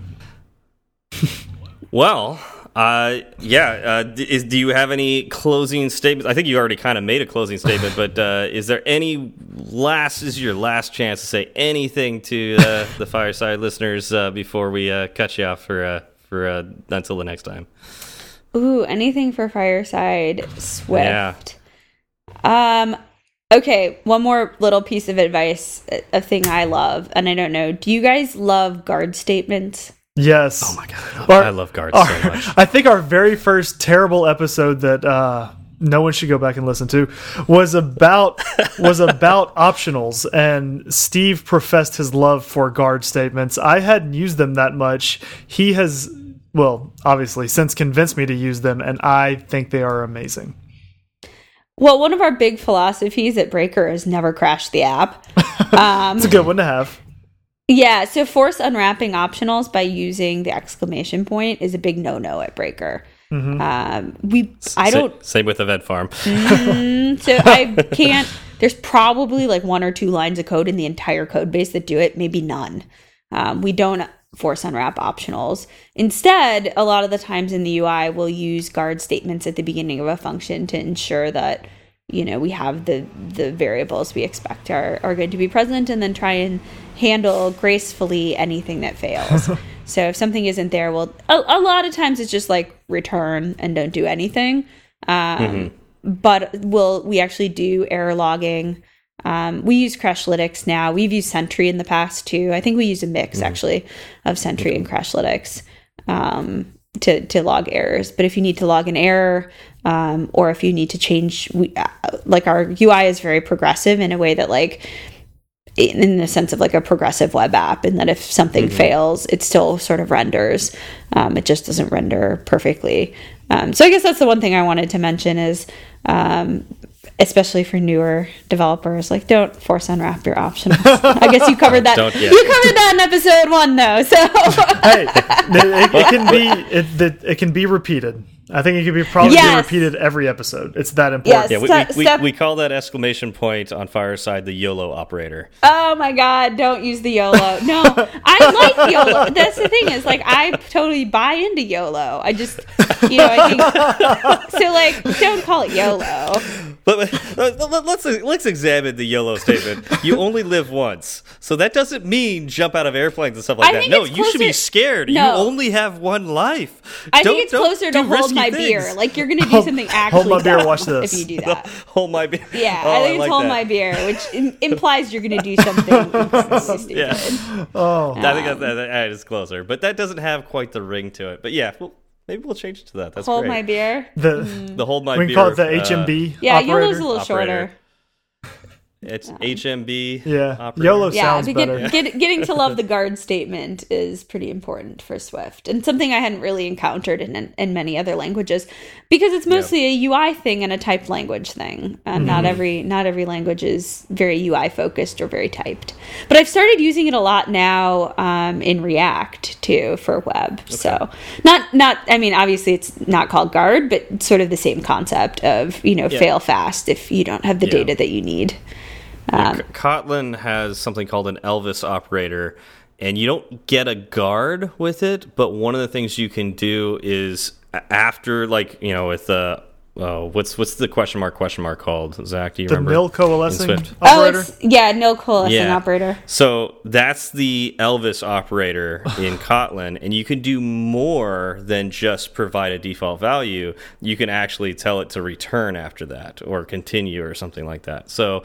Well, uh, yeah. Uh, is, do you have any closing statements? I think you already kind of made a closing statement, but uh, is there any last? Is your last chance to say anything to uh, the fireside listeners uh, before we uh, cut you off for for until the next time? Ooh, anything for fireside Swift? Yeah. Um. Okay, one more little piece of advice, a thing I love, and I don't know. Do you guys love guard statements? Yes. Oh my god, I love guards our, so much. I think our very first terrible episode that uh, no one should go back and listen to was about was about optionals, and Steve professed his love for guard statements. I hadn't used them that much. He has, well, obviously, since convinced me to use them, and I think they are amazing. Well, one of our big philosophies at Breaker is never crash the app. Um, It's a good one to have. Yeah, so force unwrapping optionals by using the exclamation point is a big no no at Breaker. Um, we, I don't, Same with Event Farm. Mm, so I can't. There's probably like one or two lines of code in the entire code base that do it, maybe none. Um, we don't force unwrap optionals. Instead, a lot of the times in the UI, we'll use guard statements at the beginning of a function to ensure that you know we have the the variables we expect are are going to be present, and then try and handle gracefully anything that fails. so if something isn't there, well, a, a lot of times it's just like return and don't do anything. Um, but we'll we actually do error logging. Um, we use Crashlytics now. We've used Sentry in the past too. I think we use a mix actually of Sentry and Crashlytics um, to to log errors. But if you need to log an error, um, or if you need to change, we, uh, like our UI is very progressive in a way that like in in the sense of like a progressive web app, and that if something fails, it still sort of renders. Um, it just doesn't render perfectly. Um, so I guess that's the one thing I wanted to mention is, um, especially for newer developers, like don't force unwrap your options. I guess you covered that. Don't- yeah. You covered that in episode one, though. So hey, it, it can be it, it, it can be repeated. I think it could be probably Yes. repeated every episode. It's that important. Yeah, we, we, we, we call that exclamation point on Fireside the YOLO operator. Oh my god, don't use the YOLO. No, I like YOLO. That's the thing is like I totally buy into YOLO. I just you know, I think so like don't call it YOLO. But but let- let's let's examine the YOLO statement. You only live once, so that doesn't mean jump out of airplanes and stuff like I that. No, you should be closer- scared. You only have one life. I Don't- think it's don't closer to hold risky my things. beer. Like you're gonna do something actually hold my beer, watch this. if you do that. hold my beer. Yeah, Oh, I think it's like hold that. my beer, which im- implies you're gonna do something stupid. Yeah. Oh, I think that, that, that is closer, but that doesn't have quite the ring to it. But yeah, well, maybe we'll change it to that. That's Hold great. my beer. the the hold my we beer. can call it the uh, HMB. Yeah, operator. YOLO's a little operator. shorter. It's HMB. Yeah, operator. YOLO Yeah, sounds to get, better. get, getting to love the guard statement is pretty important for Swift, and something I hadn't really encountered in in many other languages, because it's mostly a UI thing and a typed language thing. And Mm-hmm. not every not every language is very UI focused or very typed. But I've started using it a lot now um, in React too for web. So not not I mean obviously it's not called guard, but sort of the same concept of you know fail fast if you don't have the Yeah. data that you need. Um, K- Kotlin has something called an Elvis operator, and you don't get a guard with it. But one of the things you can do is after, like you know, with the uh, what's what's the question mark question mark called? Zach, do you the remember? nil coalescing Swift? Oh, it's yeah, nil coalescing operator. So that's the Elvis operator in Kotlin, and you can do more than just provide a default value. You can actually tell it to return after that or continue or something like that. So i-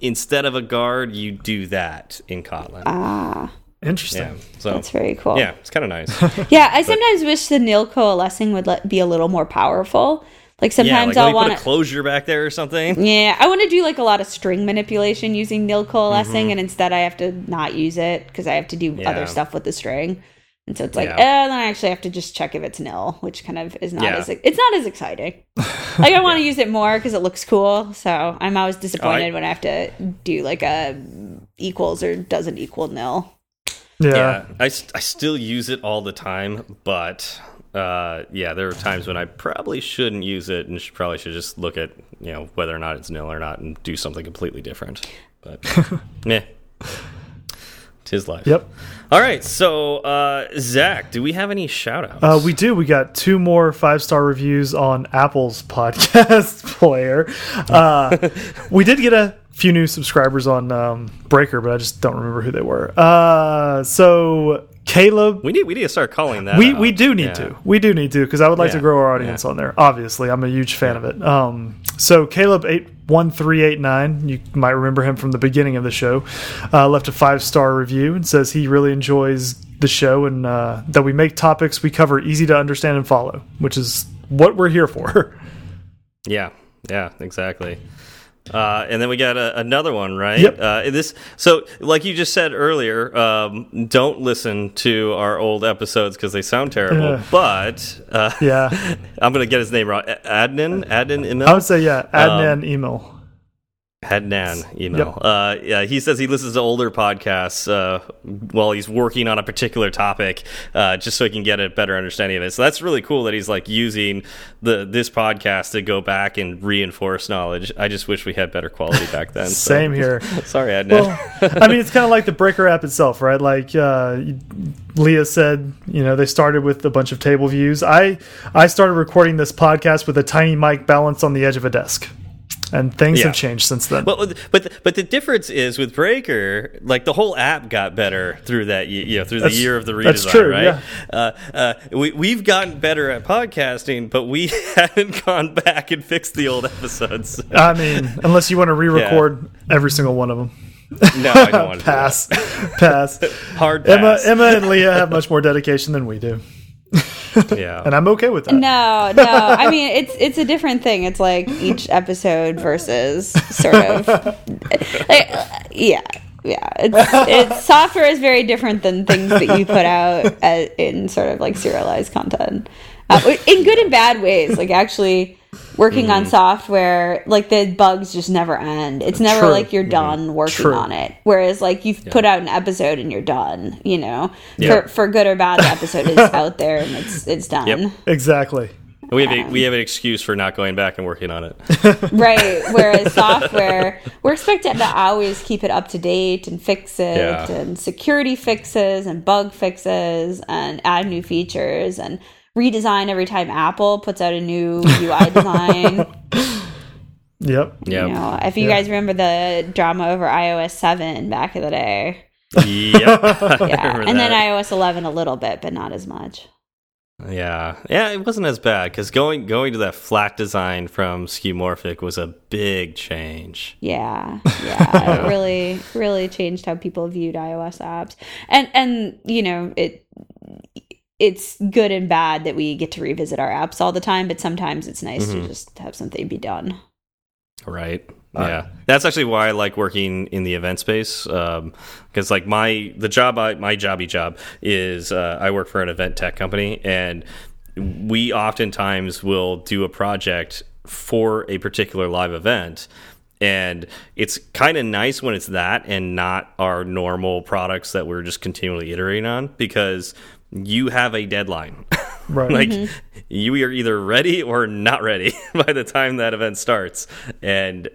instead of a guard, you do that in Kotlin. Ah. Interesting. yeah. So That's very cool. yeah, it's kind of nice. Yeah, I sometimes wish the nil coalescing would let, be a little more powerful. Like yeah, sometimes like I'll want a to. closure back there or something. Yeah, I want to do like a lot of string manipulation using nil coalescing, Mm-hmm. and instead I have to not use it because I have to do Yeah. other stuff with the string. And so it's like, Yeah. eh, then I actually have to just check if it's nil, which kind of is not Yeah. as it's not as exciting. like I want to use it more because it looks cool. So I'm always disappointed when I have to do like a equals or doesn't equal nil. Yeah. Yeah, I, I still use it all the time, but uh, yeah, there are times when I probably shouldn't use it, and should, probably should just look at you know whether or not it's nil or not, and do something completely different. But meh, tis life. Yep. All right, so uh, Zach, do we have any shout outs? Uh, we do. We got two more five star reviews on Apple's podcast player. Uh, we did get a few new subscribers on um, Breaker, but I just don't remember who they were. Uh, so Caleb. We need we need to start calling that. We out. we do need Yeah. to. We do need to because I would like to grow our audience on there. Obviously, I'm a huge fan of it. Um, so Caleb eight one three eight nine, you might remember him from the beginning of the show, uh, left a five star review and says he really enjoys the show and uh, that we make topics we cover easy to understand and follow, which is what we're here for. Yeah, yeah, exactly. Uh, and then we got a, another one, right? Yep. Uh, this so, like you just said earlier, um, don't listen to our old episodes because they sound terrible. Yeah. But uh, yeah, I'm gonna get his name wrong. Adnan, Adnan Emil, I would say yeah. Adnan Adnan Emil. Yep. Uh, yeah, he says he listens to older podcasts uh, while he's working on a particular topic, uh, just so he can get a better understanding of it. So that's really cool that he's like using the this podcast to go back and reinforce knowledge. I just wish we had better quality back then. so- Same here. Sorry, Adnan. Well, I mean, it's kind of like the Breaker app itself, right? Like uh, Leah said, you know, they started with a bunch of table views. I I started recording this podcast with a tiny mic balanced on the edge of a desk, and things Yeah. have changed since then. But but but the difference is with Breaker, like the whole app got better through that you know through the year of the redesign, that's true, right? yeah. Uh, uh, we we've gotten better at podcasting, but we haven't gone back and fixed the old episodes. I mean, unless you want to re-record every single one of them. No, I don't want to Pass, pass. Hard Emma, pass. Emma, and Leah have much more dedication than we do, yeah, and I'm okay with that. No, no. I mean, it's it's a different thing. It's like each episode versus sort of, like, yeah, yeah. It's, it's software is very different than things that you put out as, in sort of like serialized content, uh, in good and bad ways. Like actually working Mm. on software, like the bugs just never end. It's never True. Mm-hmm. like you're done working True. on it. Whereas like you've put out an episode and you're done. You know, Yeah. for for good or bad, the episode is out there and it's it's done. Yep. Exactly. we have a, we have an excuse for not going back and working on it. Right. Whereas software, we're expected to always keep it up to date and fix it, Yeah. and security fixes and bug fixes and add new features and redesign every time Apple puts out a new UI design. Yep. Yeah, You know, if you Yeah. guys remember the drama over iOS 7 back in the day. yep. Yeah. remember And then iOS 11 a little bit, but not as much. Yeah, yeah, it wasn't as bad because going going to that flat design from Skeuomorphic was a big change. Yeah, yeah, it really, really changed how people viewed iOS apps, and and you know it. It's good and bad that we get to revisit our apps all the time, but sometimes it's nice Mm-hmm. to just have something be done. Right. Yeah, that's actually why I like working in the event space because, like, my the job I my jobby job is uh, I work for an event tech company, and we oftentimes will do a project for a particular live event, and it's kind of nice when it's that and not our normal products that we're just continually iterating on because you have a deadline. Right. like mm-hmm. you are either ready or not ready by the time that event starts. And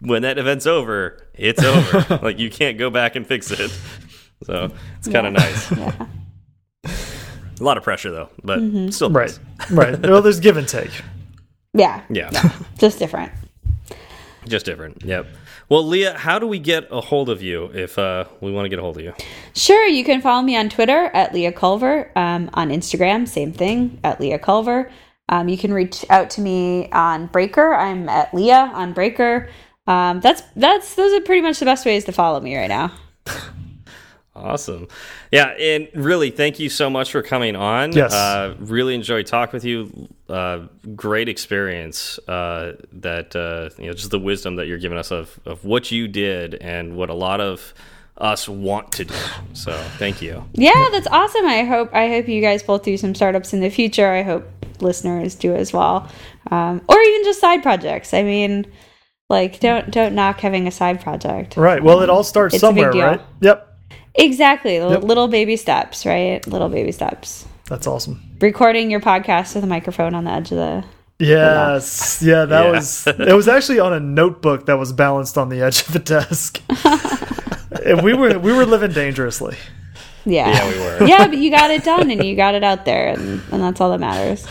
when that event's over it's over. Like you can't go back and fix it. So it's kind of nice. Yeah, a lot of pressure though but mm-hmm. still right. Right. Well, there's give and take. yeah, yeah. Just different. just different. Yep well leah how do we get a hold of you if uh, we want to get a hold of you Sure, you can follow me on Twitter at Leah Culver. Um, on Instagram, same thing at Leah Culver. Um, you can reach out to me on Breaker. I'm at Leah on Breaker. Um, that's that's those are pretty much the best ways to follow me right now. Awesome. Yeah, and really, thank you so much for coming on. Yes. Uh, really enjoyed talking with you. Uh, great experience. Uh, that uh, you know, just the wisdom that you're giving us of of what you did and what a lot of us want to do. So, thank you. Yeah, that's awesome. I hope I hope you guys both do some startups in the future. I hope listeners do as well, um, or even just side projects. I mean, like don't don't knock having a side project. Right. Well, it all starts It's somewhere, right? Yep. Exactly, li- Yep. little baby steps, right? Little baby steps. That's awesome. Recording your podcast with a microphone on the edge of the. Yes. Yeah, that Yeah. was it was actually on a notebook that was balanced on the edge of the desk. and we were we were living dangerously. Yeah, Yeah, we were. yeah, but you got it done and you got it out there, and, and that's all that matters.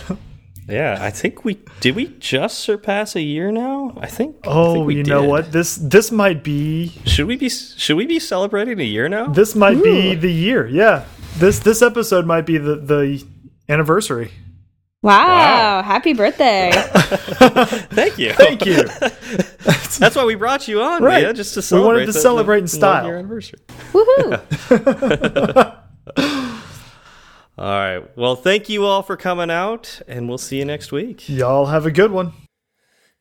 Yeah, I think we did. We just surpass a year now. I think. I Oh, think we you know what? This this might be Should we be Should we be celebrating a year now? this might be the year. Yeah. this this episode might be the the anniversary. Wow, Wow. happy birthday. Thank you. Thank you. That's why we brought you on, Right. Leah, just to celebrate. We wanted to the- celebrate the in style. one-year anniversary. Woohoo. All right. Well, thank you all for coming out, and we'll see you next week. Y'all have a good one.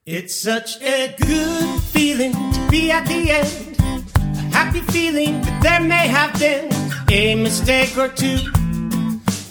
It's such a good feeling to be at the end. A happy feeling that there may have been a mistake or two.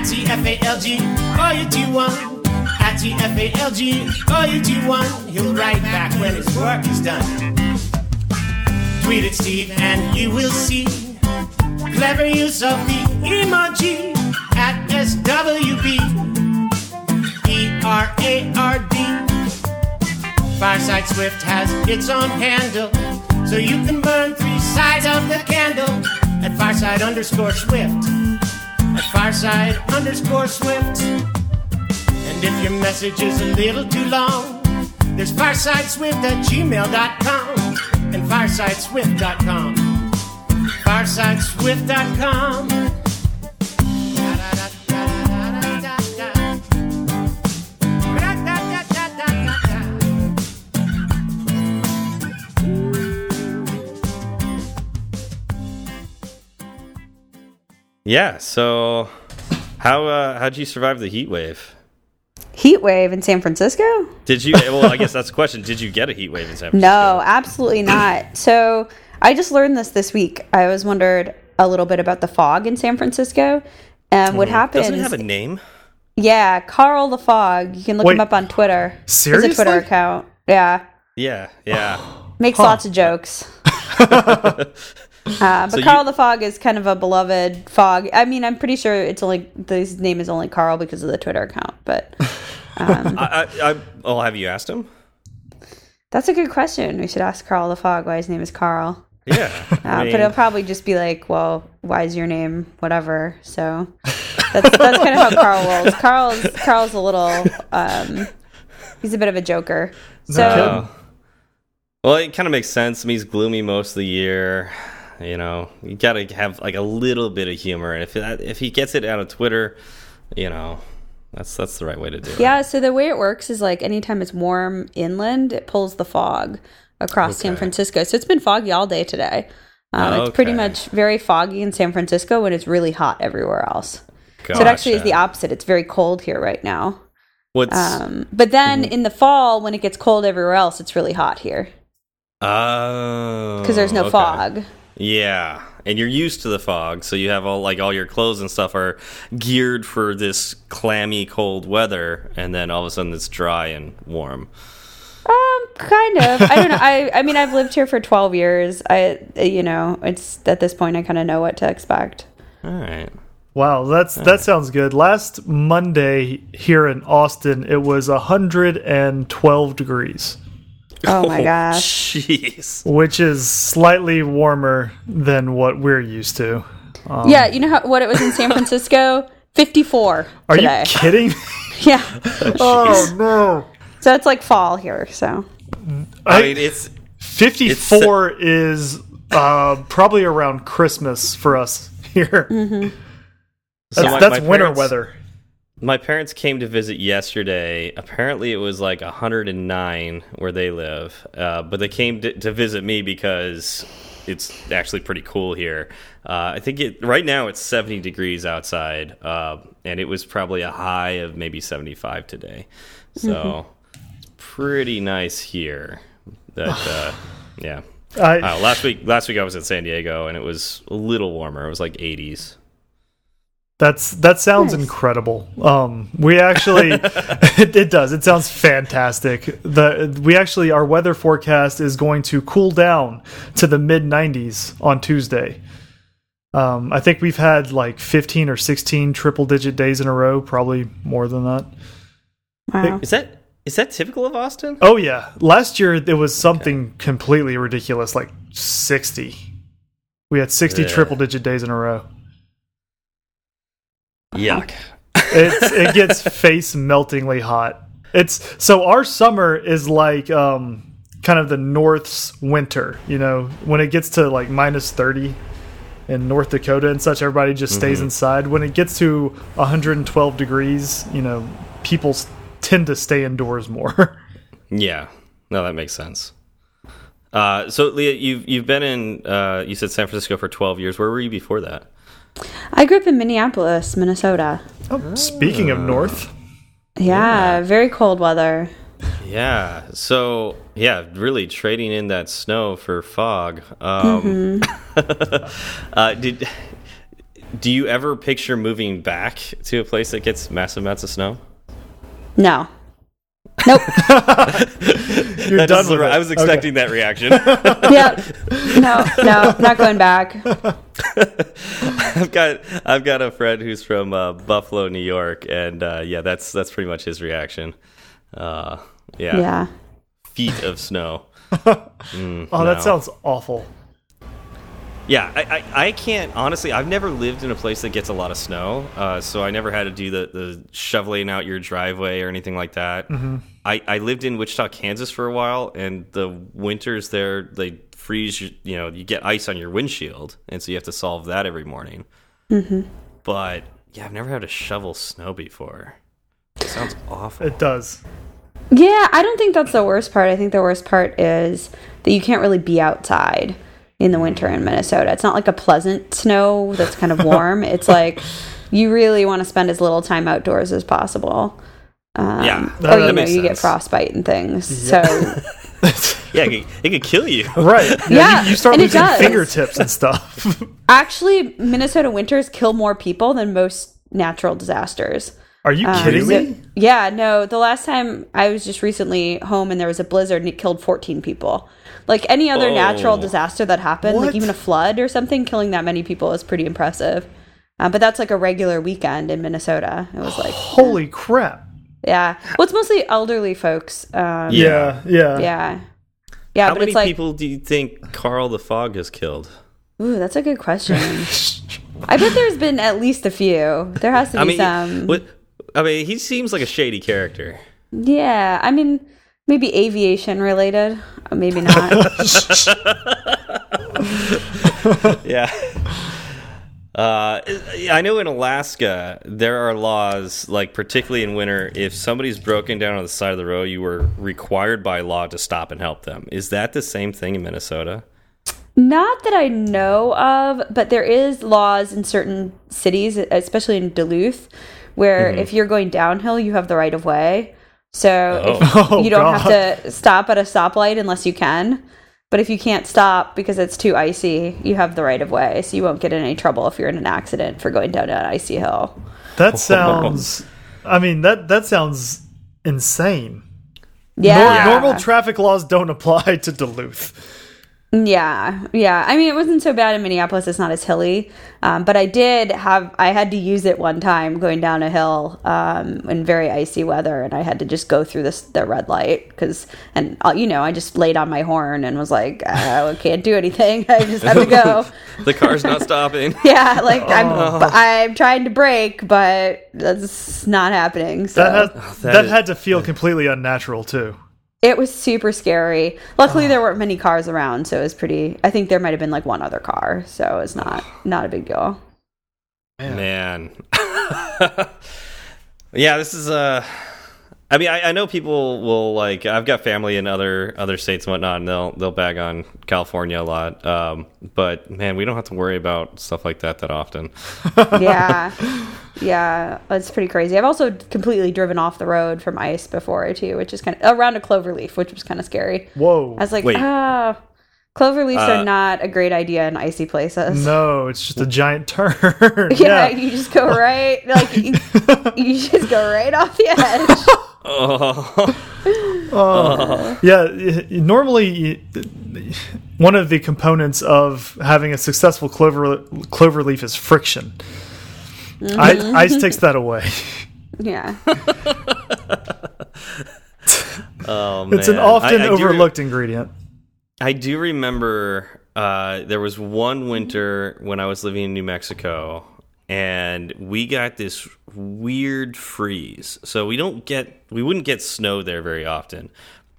At TFALG, or you do one. At TFALG, or you do one. He'll write back when his work is done. Tweet at Steve and you will see clever use of the emoji at SWB. E R A R D. Fireside Swift has its own handle, so you can burn three sides of the candle at Fireside underscore Swift. At Fireside underscore Swift. And if your message is a little too long, there's firesideswift at gmail.com and firesideswift.com. Firesideswift.com. Yeah. So, how uh, how'd you survive the heat wave? Heat wave in San Francisco? Did you? Well, I guess that's the question. Did you get a heat wave in San Francisco? No, absolutely not. So I just learned this this week. I always wondered a little bit about the fog in San Francisco. And what happens? Doesn't it have a name? yeah, Carl the Fog. You can look Wait, him up on Twitter. There's seriously? a Twitter account. Yeah, Yeah. Yeah. makes lots of jokes. uh, but So you- Carl the Fog is kind of a beloved fog. I mean, I'm pretty sure it's only his name is only Carl because of the Twitter account. But I, I, I, oh, have you asked him? that's a good question. We should ask Carl the Fog why his name is Carl. Yeah. Uh, I mean, but it'll probably just be like, well, why is your name whatever? So that's that's kind of how Carl rolls. Carl's Carl's a little um he's a bit of a joker. So well, it kind of makes sense. I mean, he's gloomy most of the year. You know, you got to have like a little bit of humor, and if that, if he gets it out of Twitter, you know, that's that's the right way to do it. yeah, so the way it works is like anytime it's warm inland, it pulls the fog across San Francisco. So it's been foggy all day today. Um, It's pretty much very foggy in San Francisco when it's really hot everywhere else. So it actually is the opposite. It's very cold here right now. What's Um, but then Mm-hmm. in the fall, when it gets cold everywhere else, it's really hot here oh because there's no okay. fog. Yeah, and you're used to the fog, so you have all like all your clothes and stuff are geared for this clammy cold weather, and then all of a sudden it's dry and warm. Um, kind of. I don't know. I I mean, I've lived here for twelve years. I you know, it's at this point I kind of know what to expect. All right. Wow, that's that sounds good. Last Monday here in Austin, it was 112 degrees, Oh my gosh. Jeez. which is slightly warmer than what we're used to. yeah, you know how what it was in San Francisco? Fifty four Are today. you kidding? yeah. oh no. So it's like fall here. So I I- mean, it's 54 is uh, probably around Christmas for us here. Mm-hmm. so That's, my- that's my winter parents- weather. My parents came to visit yesterday. Apparently, it was like 109 where they live, uh, but they came to, to visit me because it's actually pretty cool here. Uh, I think it right now it's 70 degrees outside, uh, and it was probably a high of maybe 75 today. So it's pretty nice here. That uh, yeah. I, Uh, last week, last week I was in San Diego, and it was a little warmer. It was like 80s. That's that sounds Nice. incredible. Um, we actually, it, it does. It sounds fantastic. The we actually our weather forecast is going to cool down to the mid 90s on Tuesday. Um, I think we've had like 15 or 16 triple digit days in a row, probably more than that. Wow. Is that is that typical of Austin? Oh yeah, last year it was something completely ridiculous, like 60. We had 60 Yeah. triple digit days in a row. Yuck. It's, it gets face meltingly hot. It's so our summer is like um, kind of the North's winter. You know, when it gets to like minus 30 in North Dakota and such, everybody just stays inside. When it gets to 112 degrees, you know, people tend to stay indoors more. Yeah, no, that makes sense. Uh, so, Leah, you've you've been in uh, you said San Francisco for twelve years. Where were you before that? I grew up in Minneapolis, Minnesota. oh, speaking of North. Yeah, very cold weather. Yeah. So, yeah, really trading in that snow for fog. Um, uh, did do you ever picture moving back to a place that gets massive amounts of snow? No. Nope. You're done with the- it. I was Okay. expecting that reaction. yep. No, no, not going back. I've got I've got a friend who's from uh, Buffalo, New York, and uh, yeah, that's that's pretty much his reaction. Uh, yeah, Yeah. feet of snow. Oh, No. that sounds awful. Yeah, I, I, I can't honestly. I've never lived in a place that gets a lot of snow, uh, so I never had to do the, the shoveling out your driveway or anything like that. I, I lived in Wichita, Kansas for a while, and the winters there they freeze. You, you know, you get ice on your windshield, and so you have to solve that every morning. But yeah, I've never had to shovel snow before. It sounds awful. It does. Yeah, I don't think that's the worst part. I think the worst part is that you can't really be outside in the winter in Minnesota. It's not like a pleasant snow that's kind of warm. it's like you really want to spend as little time outdoors as possible. Um, Yeah, that- or you that know, makes you get frostbite and things. So yeah, it could, it could kill you. Right. Yeah. Yeah, you, you start and losing does. fingertips and stuff. actually, Minnesota winters kill more people than most natural disasters. Are you Um, kidding so- me? Yeah, no. The last time I was just recently home and there was a blizzard and it killed 14 people. Like any other natural Oh. disaster that happened, What? like even a flood or something, killing that many people is pretty impressive. Uh, but that's like a regular weekend in Minnesota. It was like, Holy crap. yeah. Well, it's mostly elderly folks. Um, Yeah. Yeah. yeah. Yeah, How but many it's like, people do you think Carl the Fog has killed? ooh, that's a good question. I bet there's been at least a few. There has to be I mean, some. what, I mean, he seems like a shady character. Yeah, I mean, maybe aviation related, Uh, maybe not. yeah. Uh, I know in Alaska there are laws, like particularly in winter, if somebody's broken down on the side of the road, you were required by law to stop and help them. Is that the same thing in Minnesota? not that I know of, but there is laws in certain cities, especially in Duluth, where mm-hmm. if you're going downhill, you have the right of way. So if Oh, oh you don't God. have to stop at a stoplight unless you can. But if you can't stop because it's too icy, you have the right of way. So you won't get in any trouble if you're in an accident for going down an icy hill. That sounds. I mean that that sounds insane. Nor- Yeah. normal traffic laws don't apply to Duluth. Yeah, yeah. I mean, it wasn't so bad in Minneapolis. It's not as hilly, um, but I did have I had to use it one time going down a hill um, in very icy weather, and I had to just go through this the red light because, and uh, you know, I just laid on my horn and was like, I can't do anything. I just have to go. The car's not stopping. yeah, like I'm Oh. I'm trying to brake, but that's not happening. So That has, that that, is- had to feel completely unnatural too. It was super scary. Luckily, there weren't many cars around, so it was pretty. I think there might have been like one other car, so it's not not a big deal. Man. yeah, this is uh I mean, I, I know people will like. I've got family in other other states and whatnot, and they'll they'll bag on California a lot. Um, but man, we don't have to worry about stuff like that that often. yeah yeah it's pretty crazy i've also completely driven off the road from ice before too which is kind of around a clover leaf which was kind of scary Whoa. i was like Wait. ah clover leaves Uh, are not a great idea in icy places no, it's just a giant turn. yeah, you just go right like you, you just go right off the edge Uh, uh. Yeah, normally one of the components of having a successful clover clover leaf is friction. I, mm-hmm. ice takes that away. Yeah. Oh, It's an often I- I overlooked ingredient. I do remember uh, there was one winter when I was living in New Mexico, and we got this weird freeze. So we don't get we wouldn't get snow there very often,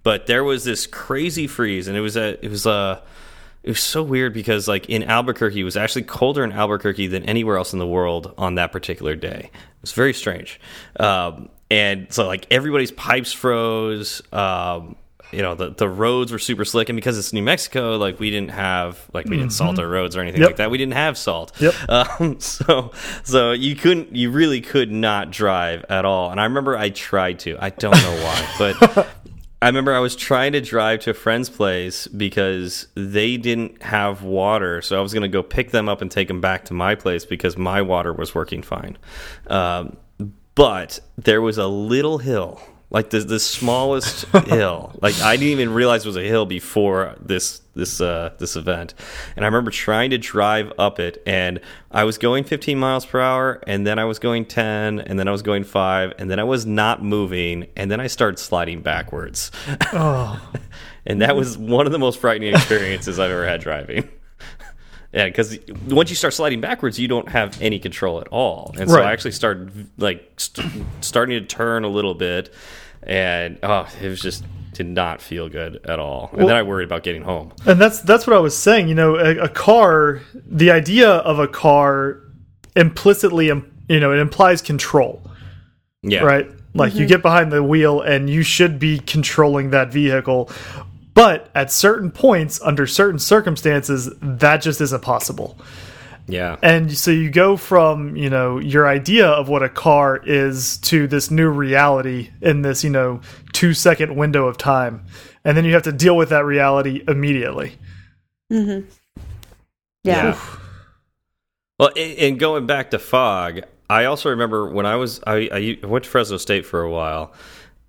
but there was this crazy freeze, and it was a it was a it was so weird because like in Albuquerque, it was actually colder in Albuquerque than anywhere else in the world on that particular day. It was very strange, um, and so like everybody's pipes froze. Um, you know the the roads were super slick, and because it's New Mexico, like we didn't have like we didn't salt our roads or anything Yep. like that. We didn't have salt. Yep. Um, so so you couldn't you really could not drive at all. And I remember I tried to. I don't know why, but I remember I was trying to drive to a friend's place because they didn't have water. So I was going to go pick them up and take them back to my place because my water was working fine. Um, but there was a little hill, like the, the smallest hill. Like I didn't even realize it was a hill before this this uh, this event. And I remember trying to drive up it, and I was going 15 miles per hour, and then I was going 10, and then I was going five, and then I was not moving, and then I started sliding backwards. and that was one of the most frightening experiences I've ever had driving. Yeah, because once you start sliding backwards, you don't have any control at all, and so Right. I actually started like st starting to turn a little bit, and oh, it was just did not feel good at all. And then I worried about getting home. And that's that's what I was saying. You know, a, a car. The idea of a car implicitly, you know, it implies control, Yeah, right? Like you mm-hmm. get behind the wheel and you should be controlling that vehicle. But at certain points, under certain circumstances, that just isn't possible. Yeah, And so you go from, you know, your idea of what a car is to this new reality in this, you know, two second window of time. And then you have to deal with that reality immediately. Mm hmm. Yeah. Well, a- and going back to fog, I also remember when I was I, I went to Fresno State for a while,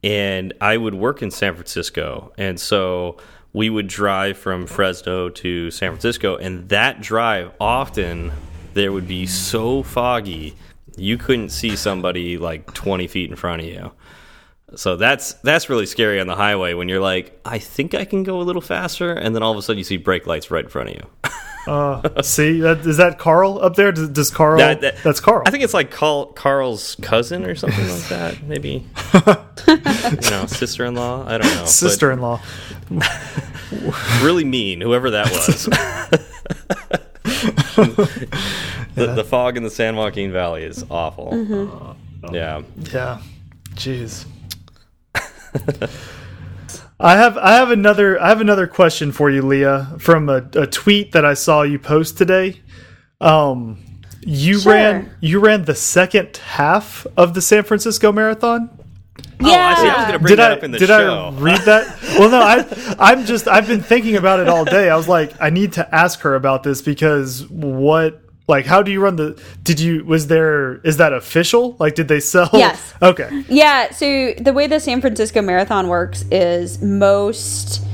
and I would work in San Francisco, and so we would drive from Fresno to San Francisco, and that drive often there would be so foggy you couldn't see somebody like 20 feet in front of you. So that's that's really scary on the highway when you're like, I think I can go a little faster, and then all of a sudden you see brake lights right in front of you. Uh, see, that, is that Carl up there? Does, does Carl? That- that- that's Carl. I think it's like Carl, Carl's cousin or something like that. Maybe, you know, sister-in-law. I don't know. sister-in-law. really mean, whoever that was. the, the fog in the San Joaquin Valley is awful. Yeah. Yeah. Jeez. I have I have another I have another question for you, Leah, from a, a tweet that I saw you post today. Um, you Sure. ran you ran the second half of the San Francisco Marathon. Oh, I see. I was going to bring did that I up in the did show. I read that? Well, no, I I'm just I've been thinking about it all day. I was like, I need to ask her about this because what like how do you run the did you was there is that official? Like did they sell Yes. Okay. Yeah, so the way the San Francisco Marathon works is most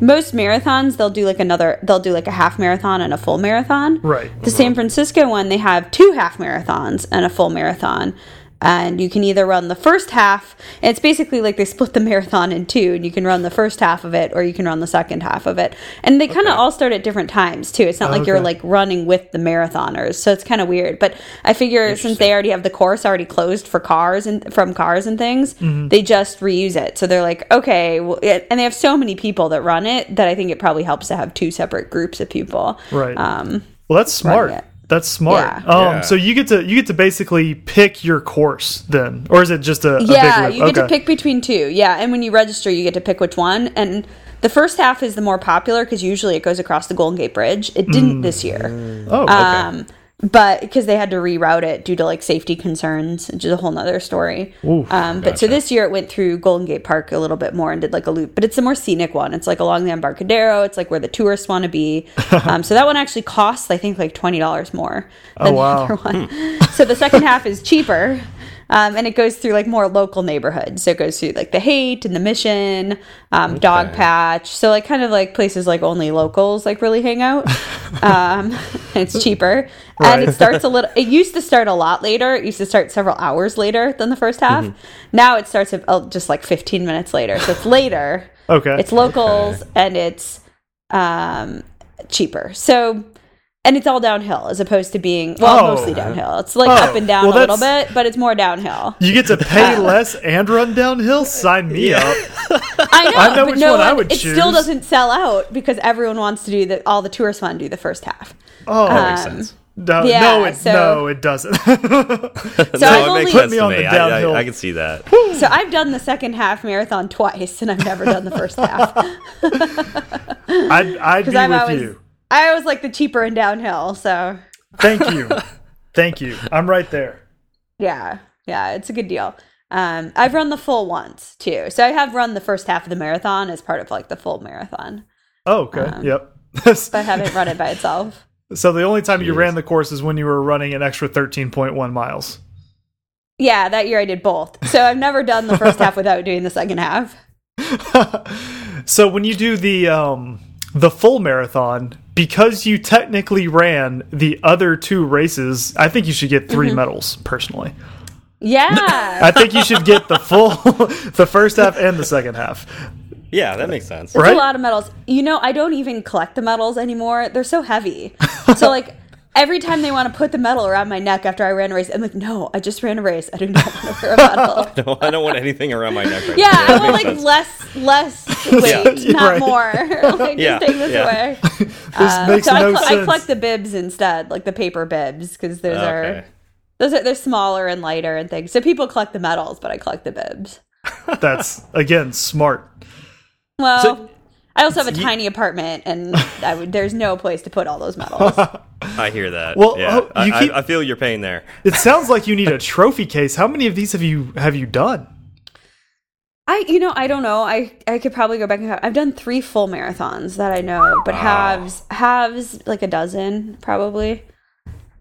most marathons they'll do like another they'll do like a half marathon and a full marathon. Right. The San Francisco one they have two half marathons and a full marathon. And you can either run the first half, and it's basically like they split the marathon in two, and you can run the first half of it, or you can run the second half of it. And they kind of all start at different times too. It's not like you're like running with the marathoners, so it's kind of weird. But I figure since they already have the course already closed for cars and from cars and things, Mm-hmm. they just reuse it. So they're like, okay, well, and they have so many people that run it that I think it probably helps to have two separate groups of people. Right. Um, Well, that's smart. It. That's smart. Yeah. Um, Yeah. so you get to you get to basically pick your course then, or is it just a, a yeah, big you get to pick between two. Yeah, and when you register, you get to pick which one. And the first half is the more popular because usually it goes across the Golden Gate Bridge. It didn't this year. Oh, okay. um, but because they had to reroute it due to like safety concerns, which is a whole nother story. Ooh, um, but so this year it went through Golden Gate Park a little bit more and did like a loop, but it's a more scenic one. It's like along the Embarcadero. It's like where the tourists want to be. um, so that one actually costs, I think, like twenty dollars more than Oh, wow. the other one. so the second half is cheaper. Um, and it goes through like more local neighborhoods. So it goes through like the Haight and the Mission, um, Dog Patch. So like kind of like places like only locals like really hang out. um, it's cheaper. And it starts a little, it used to start a lot later. It used to start several hours later than the first half. Now it starts uh, just like 15 minutes later. So it's later. Okay. It's locals and it's um, cheaper. So, and it's all downhill as opposed to being well, Oh. mostly downhill. It's like Oh, up and down well, a little bit, but it's more downhill. you get to pay less and run downhill. Sign me up. I know, I know but which no one I would it still doesn't sell out because everyone wants to do the all the tourists want to do the first half. Oh, Makes Um, sense. no, yeah, no, it, so- no, it doesn't. So no, I've it only makes Put sense me to on me. the downhill. I, I can see that. so I've done the second half marathon twice, and I've never done the first half I'd, I'd be I'm with always you. I always like the cheaper and downhill. So Thank you. Thank you. I'm right there. Yeah, yeah, it's a good deal. Um, I've run the full once too, so I have run the first half of the marathon as part of like the full marathon, Oh, okay. Um, yep. but I haven't run it by itself. so the only time you ran the course is when you were running an extra 13.1 miles. Yeah, that year I did both, so I've never done the first half without doing the second half. So when you do the um the full marathon, because you technically ran the other two races, I think you should get Mm-hmm. 3 medals personally. Yeah, I think you should get the full the first half and the second half. Yeah, that makes sense. it's right? a lot of medals. You know, I don't even collect the medals anymore; they're so heavy. so like. Every time they want to put the medal around my neck after I ran a race, I'm like, no, I just ran a race. I do not want to wear a medal. No, I don't want anything around my neck right Yeah, now. I want like sense. less less weight, you're not right. more. like Yeah, just take this yeah. away. This uh, makes so I, no cl- I collect the bibs instead, like the paper bibs, because those are those are they're smaller and lighter and things. So people collect the medals, but I collect the bibs. That's again smart. Well, So- I also have a tiny apartment, and I would, there's no place to put all those medals. I hear that. Well, yeah. oh, I, you I- keep- I feel your pain there. It sounds like you need a trophy case. How many of these have you have you done? I, you know, I don't know. I I could probably go back and have, I've done three full marathons that I know, but halves halves like a dozen probably.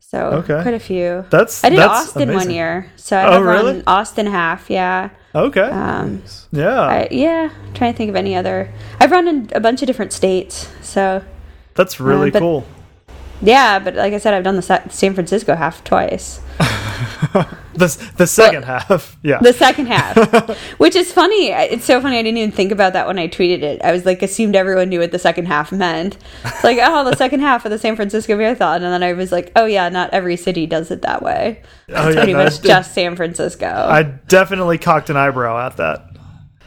So Okay. quite a few. That's I did that's Austin one year, so Oh, I've run really? Austin half. Yeah, Okay. um, yeah. I, yeah. trying to think of any other. I've run in a bunch of different states, so that's really uh, cool. Yeah. But like I said, I've done the Sa- San Francisco half twice. The the second half. Yeah. The second half, which is funny. It's so funny. I didn't even think about that when I tweeted it. I was like, assumed everyone knew what the second half meant. It's like, oh, the second half of the San Francisco Marathon, and then I was like, oh yeah, not every city does it that way. oh, yeah, Pretty no, much it- just San Francisco. I definitely cocked an eyebrow at that.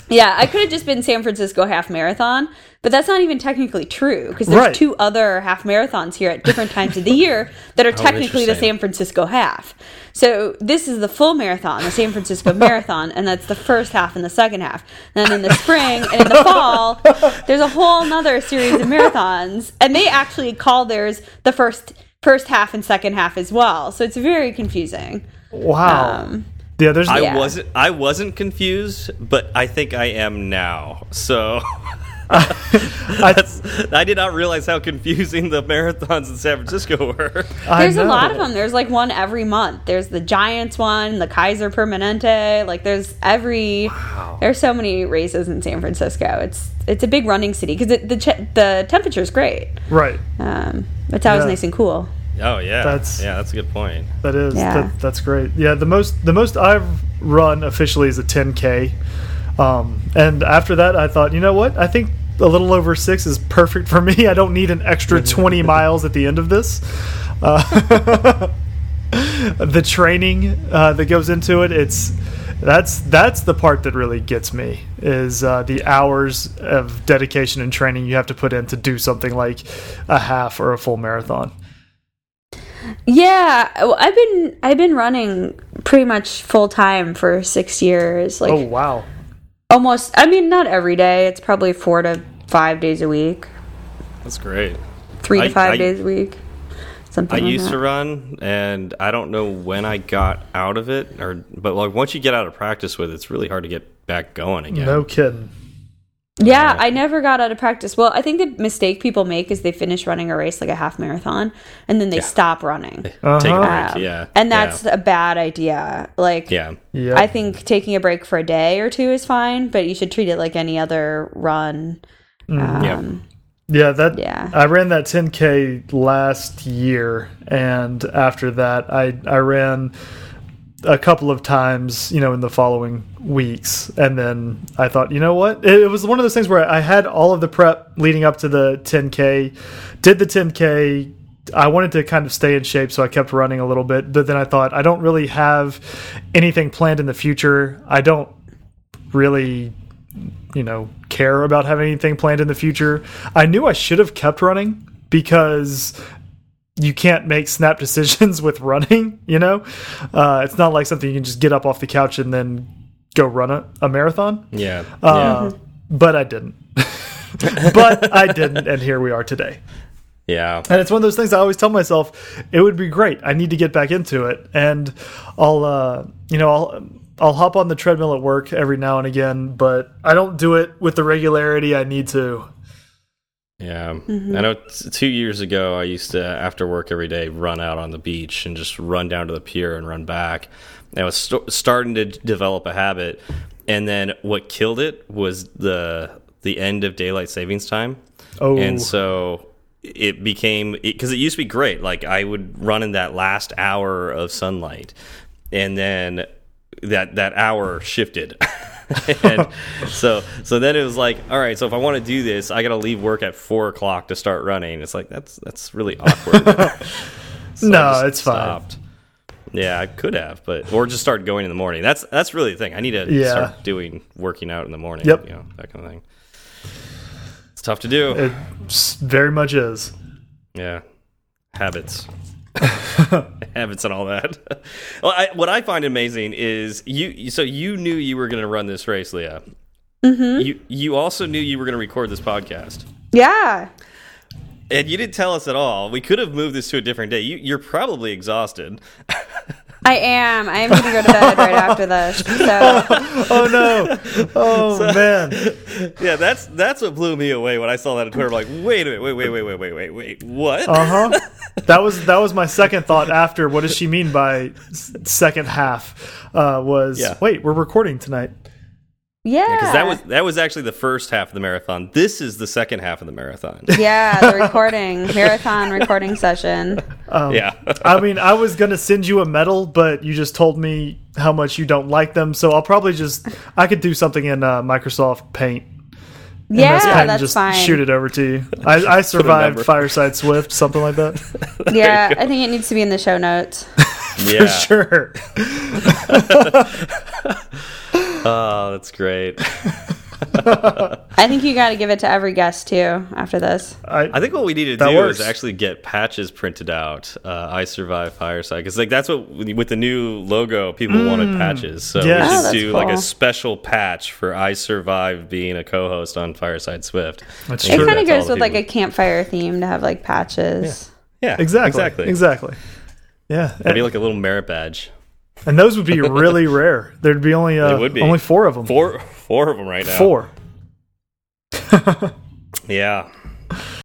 Yeah, I could have just been San Francisco half marathon, but that's not even technically true because there's Right. two other half marathons here at different times of the year that are technically the. San Francisco half. So this is the full marathon, the San Francisco marathon, and that's the first half and the second half. then in the spring and in the fall, there's a whole nother series of marathons, and they actually call theirs the first first half and second half as well. So it's very confusing. Wow. Um, yeah. There's. I Yeah. wasn't. I wasn't confused, but I think I am now. So I, I did not realize how confusing the marathons in San Francisco were. I There's a lot of them. There's like one every month. There's the Giants one, the Kaiser Permanente. Like there's every. Wow. There's so many races in San Francisco. It's it's a big running city because the ch- the temperature's great. Right. Um, it's always Yeah. nice and cool. Oh yeah, That's- yeah. That's a good point. That is. Yeah. That, that's great. Yeah. The most the most I've run officially is a 10k, um, and after that I thought, you know what? I think a little over six is perfect for me. I don't need an extra 20 miles at the end of this. Uh, the training uh, that goes into it, it's that's that's the part that really gets me is uh, the hours of dedication and training you have to put in to do something like a half or a full marathon. Yeah, I've been I've been running pretty much full time for six years. Like Oh wow. Almost. I mean, not every day. It's probably four to five days a week, That's great. three I- to five I- days a week. Something. I like used that. to run, and I don't know when I got out of it, or but like once you get out of practice with it, it's really hard to get back going again. No kidding. Yeah, I never got out of practice. Well, I think the mistake people make is they finish running a race like a half marathon and then they stop running. Take a break. Um, yeah. And that's a bad idea. Like, yeah. Yeah. I think taking a break for a day or two is fine, but you should treat it like any other run. Yeah. Um, Yeah, that Yeah. I ran that 10k last year, and after that, I I ran a couple of times, you know, in the following weeks, and then I thought, you know what, it, it was one of those things where I had all of the prep leading up to the 10k, did the 10k. I wanted to kind of stay in shape, so I kept running a little bit. But then I thought, I don't really have anything planned in the future. I don't really you know care about having anything planned in the future. I knew I should have kept running because you can't make snap decisions with running. You know, uh, it's not like something you can just get up off the couch and then go run a, a marathon. Yeah. Uh, But I didn't. but I didn't, and here we are today. yeah. And it's one of those things I always tell myself it would be great. I need to get back into it, and I'll, uh, you know, I'll. I'll hop on the treadmill at work every now and again, but I don't do it with the regularity I need to. Yeah, mm-hmm. I know. T two years ago, I used to after work every day run out on the beach and just run down to the pier and run back. And I was st starting to develop a habit, and then what killed it was the the end of daylight savings time. Oh. and so it became because it, used to be great. Like I would run in that last hour of sunlight, and then that that hour shifted. and so so then it was like all right so if i want to do this i gotta leave work at four o'clock to start running. It's like that's that's really awkward. So No, it's fine. yeah i could have but or just start going in the morning. That's that's really the thing. I need to Yeah. start doing working out in the morning Yep. you know that kind of thing. It's tough to do. It very much is. yeah. Habits habits and all that. Well I, what i find amazing is you so you knew you were going to run this race leah. Mm-hmm. you you also knew you were going to record this podcast. Yeah. and you didn't tell us at all. We could have moved this to a different day you, you're probably exhausted I am. I am going to go to bed right after this. So, Oh no! Oh man! yeah that's that's what blew me away when i saw that on twitter I'm like wait a minute wait wait wait wait wait wait wait what Uh huh. That was that was my second thought after. What does she mean by second half? Uh, was Yeah. wait, we're recording tonight. Yeah. because that was that was actually the first half of the marathon this is the second half of the marathon Yeah, the recording, marathon recording session. yeah I mean, I was gonna send you a medal, but you just told me how much you don't like them, so I'll probably just I could do something in uh, Microsoft Paint. Yeah, this pen and that's just fine. shoot it over to you. I, I survived. Fireside Swift, something like that. Yeah, I think it needs to be in the show notes. yeah For sure. Oh that's great I think you got to give it to every guest too after this. I, I think what we need to do works. is actually get patches printed out. Uh, I survive fireside because like that's what with the new logo people wanted patches. So yes. we Oh, should that's do like a special patch for I survive being a co-host on Fireside Swift. That's And It true. give kind of that to all goes the with like a campfire theme to have like patches. yeah exactly. exactly Exactly. Yeah. It'd be like a little merit badge. And those would be really rare. There'd be only uh, would be. only four of them. Four four of them right now. Four. Yeah.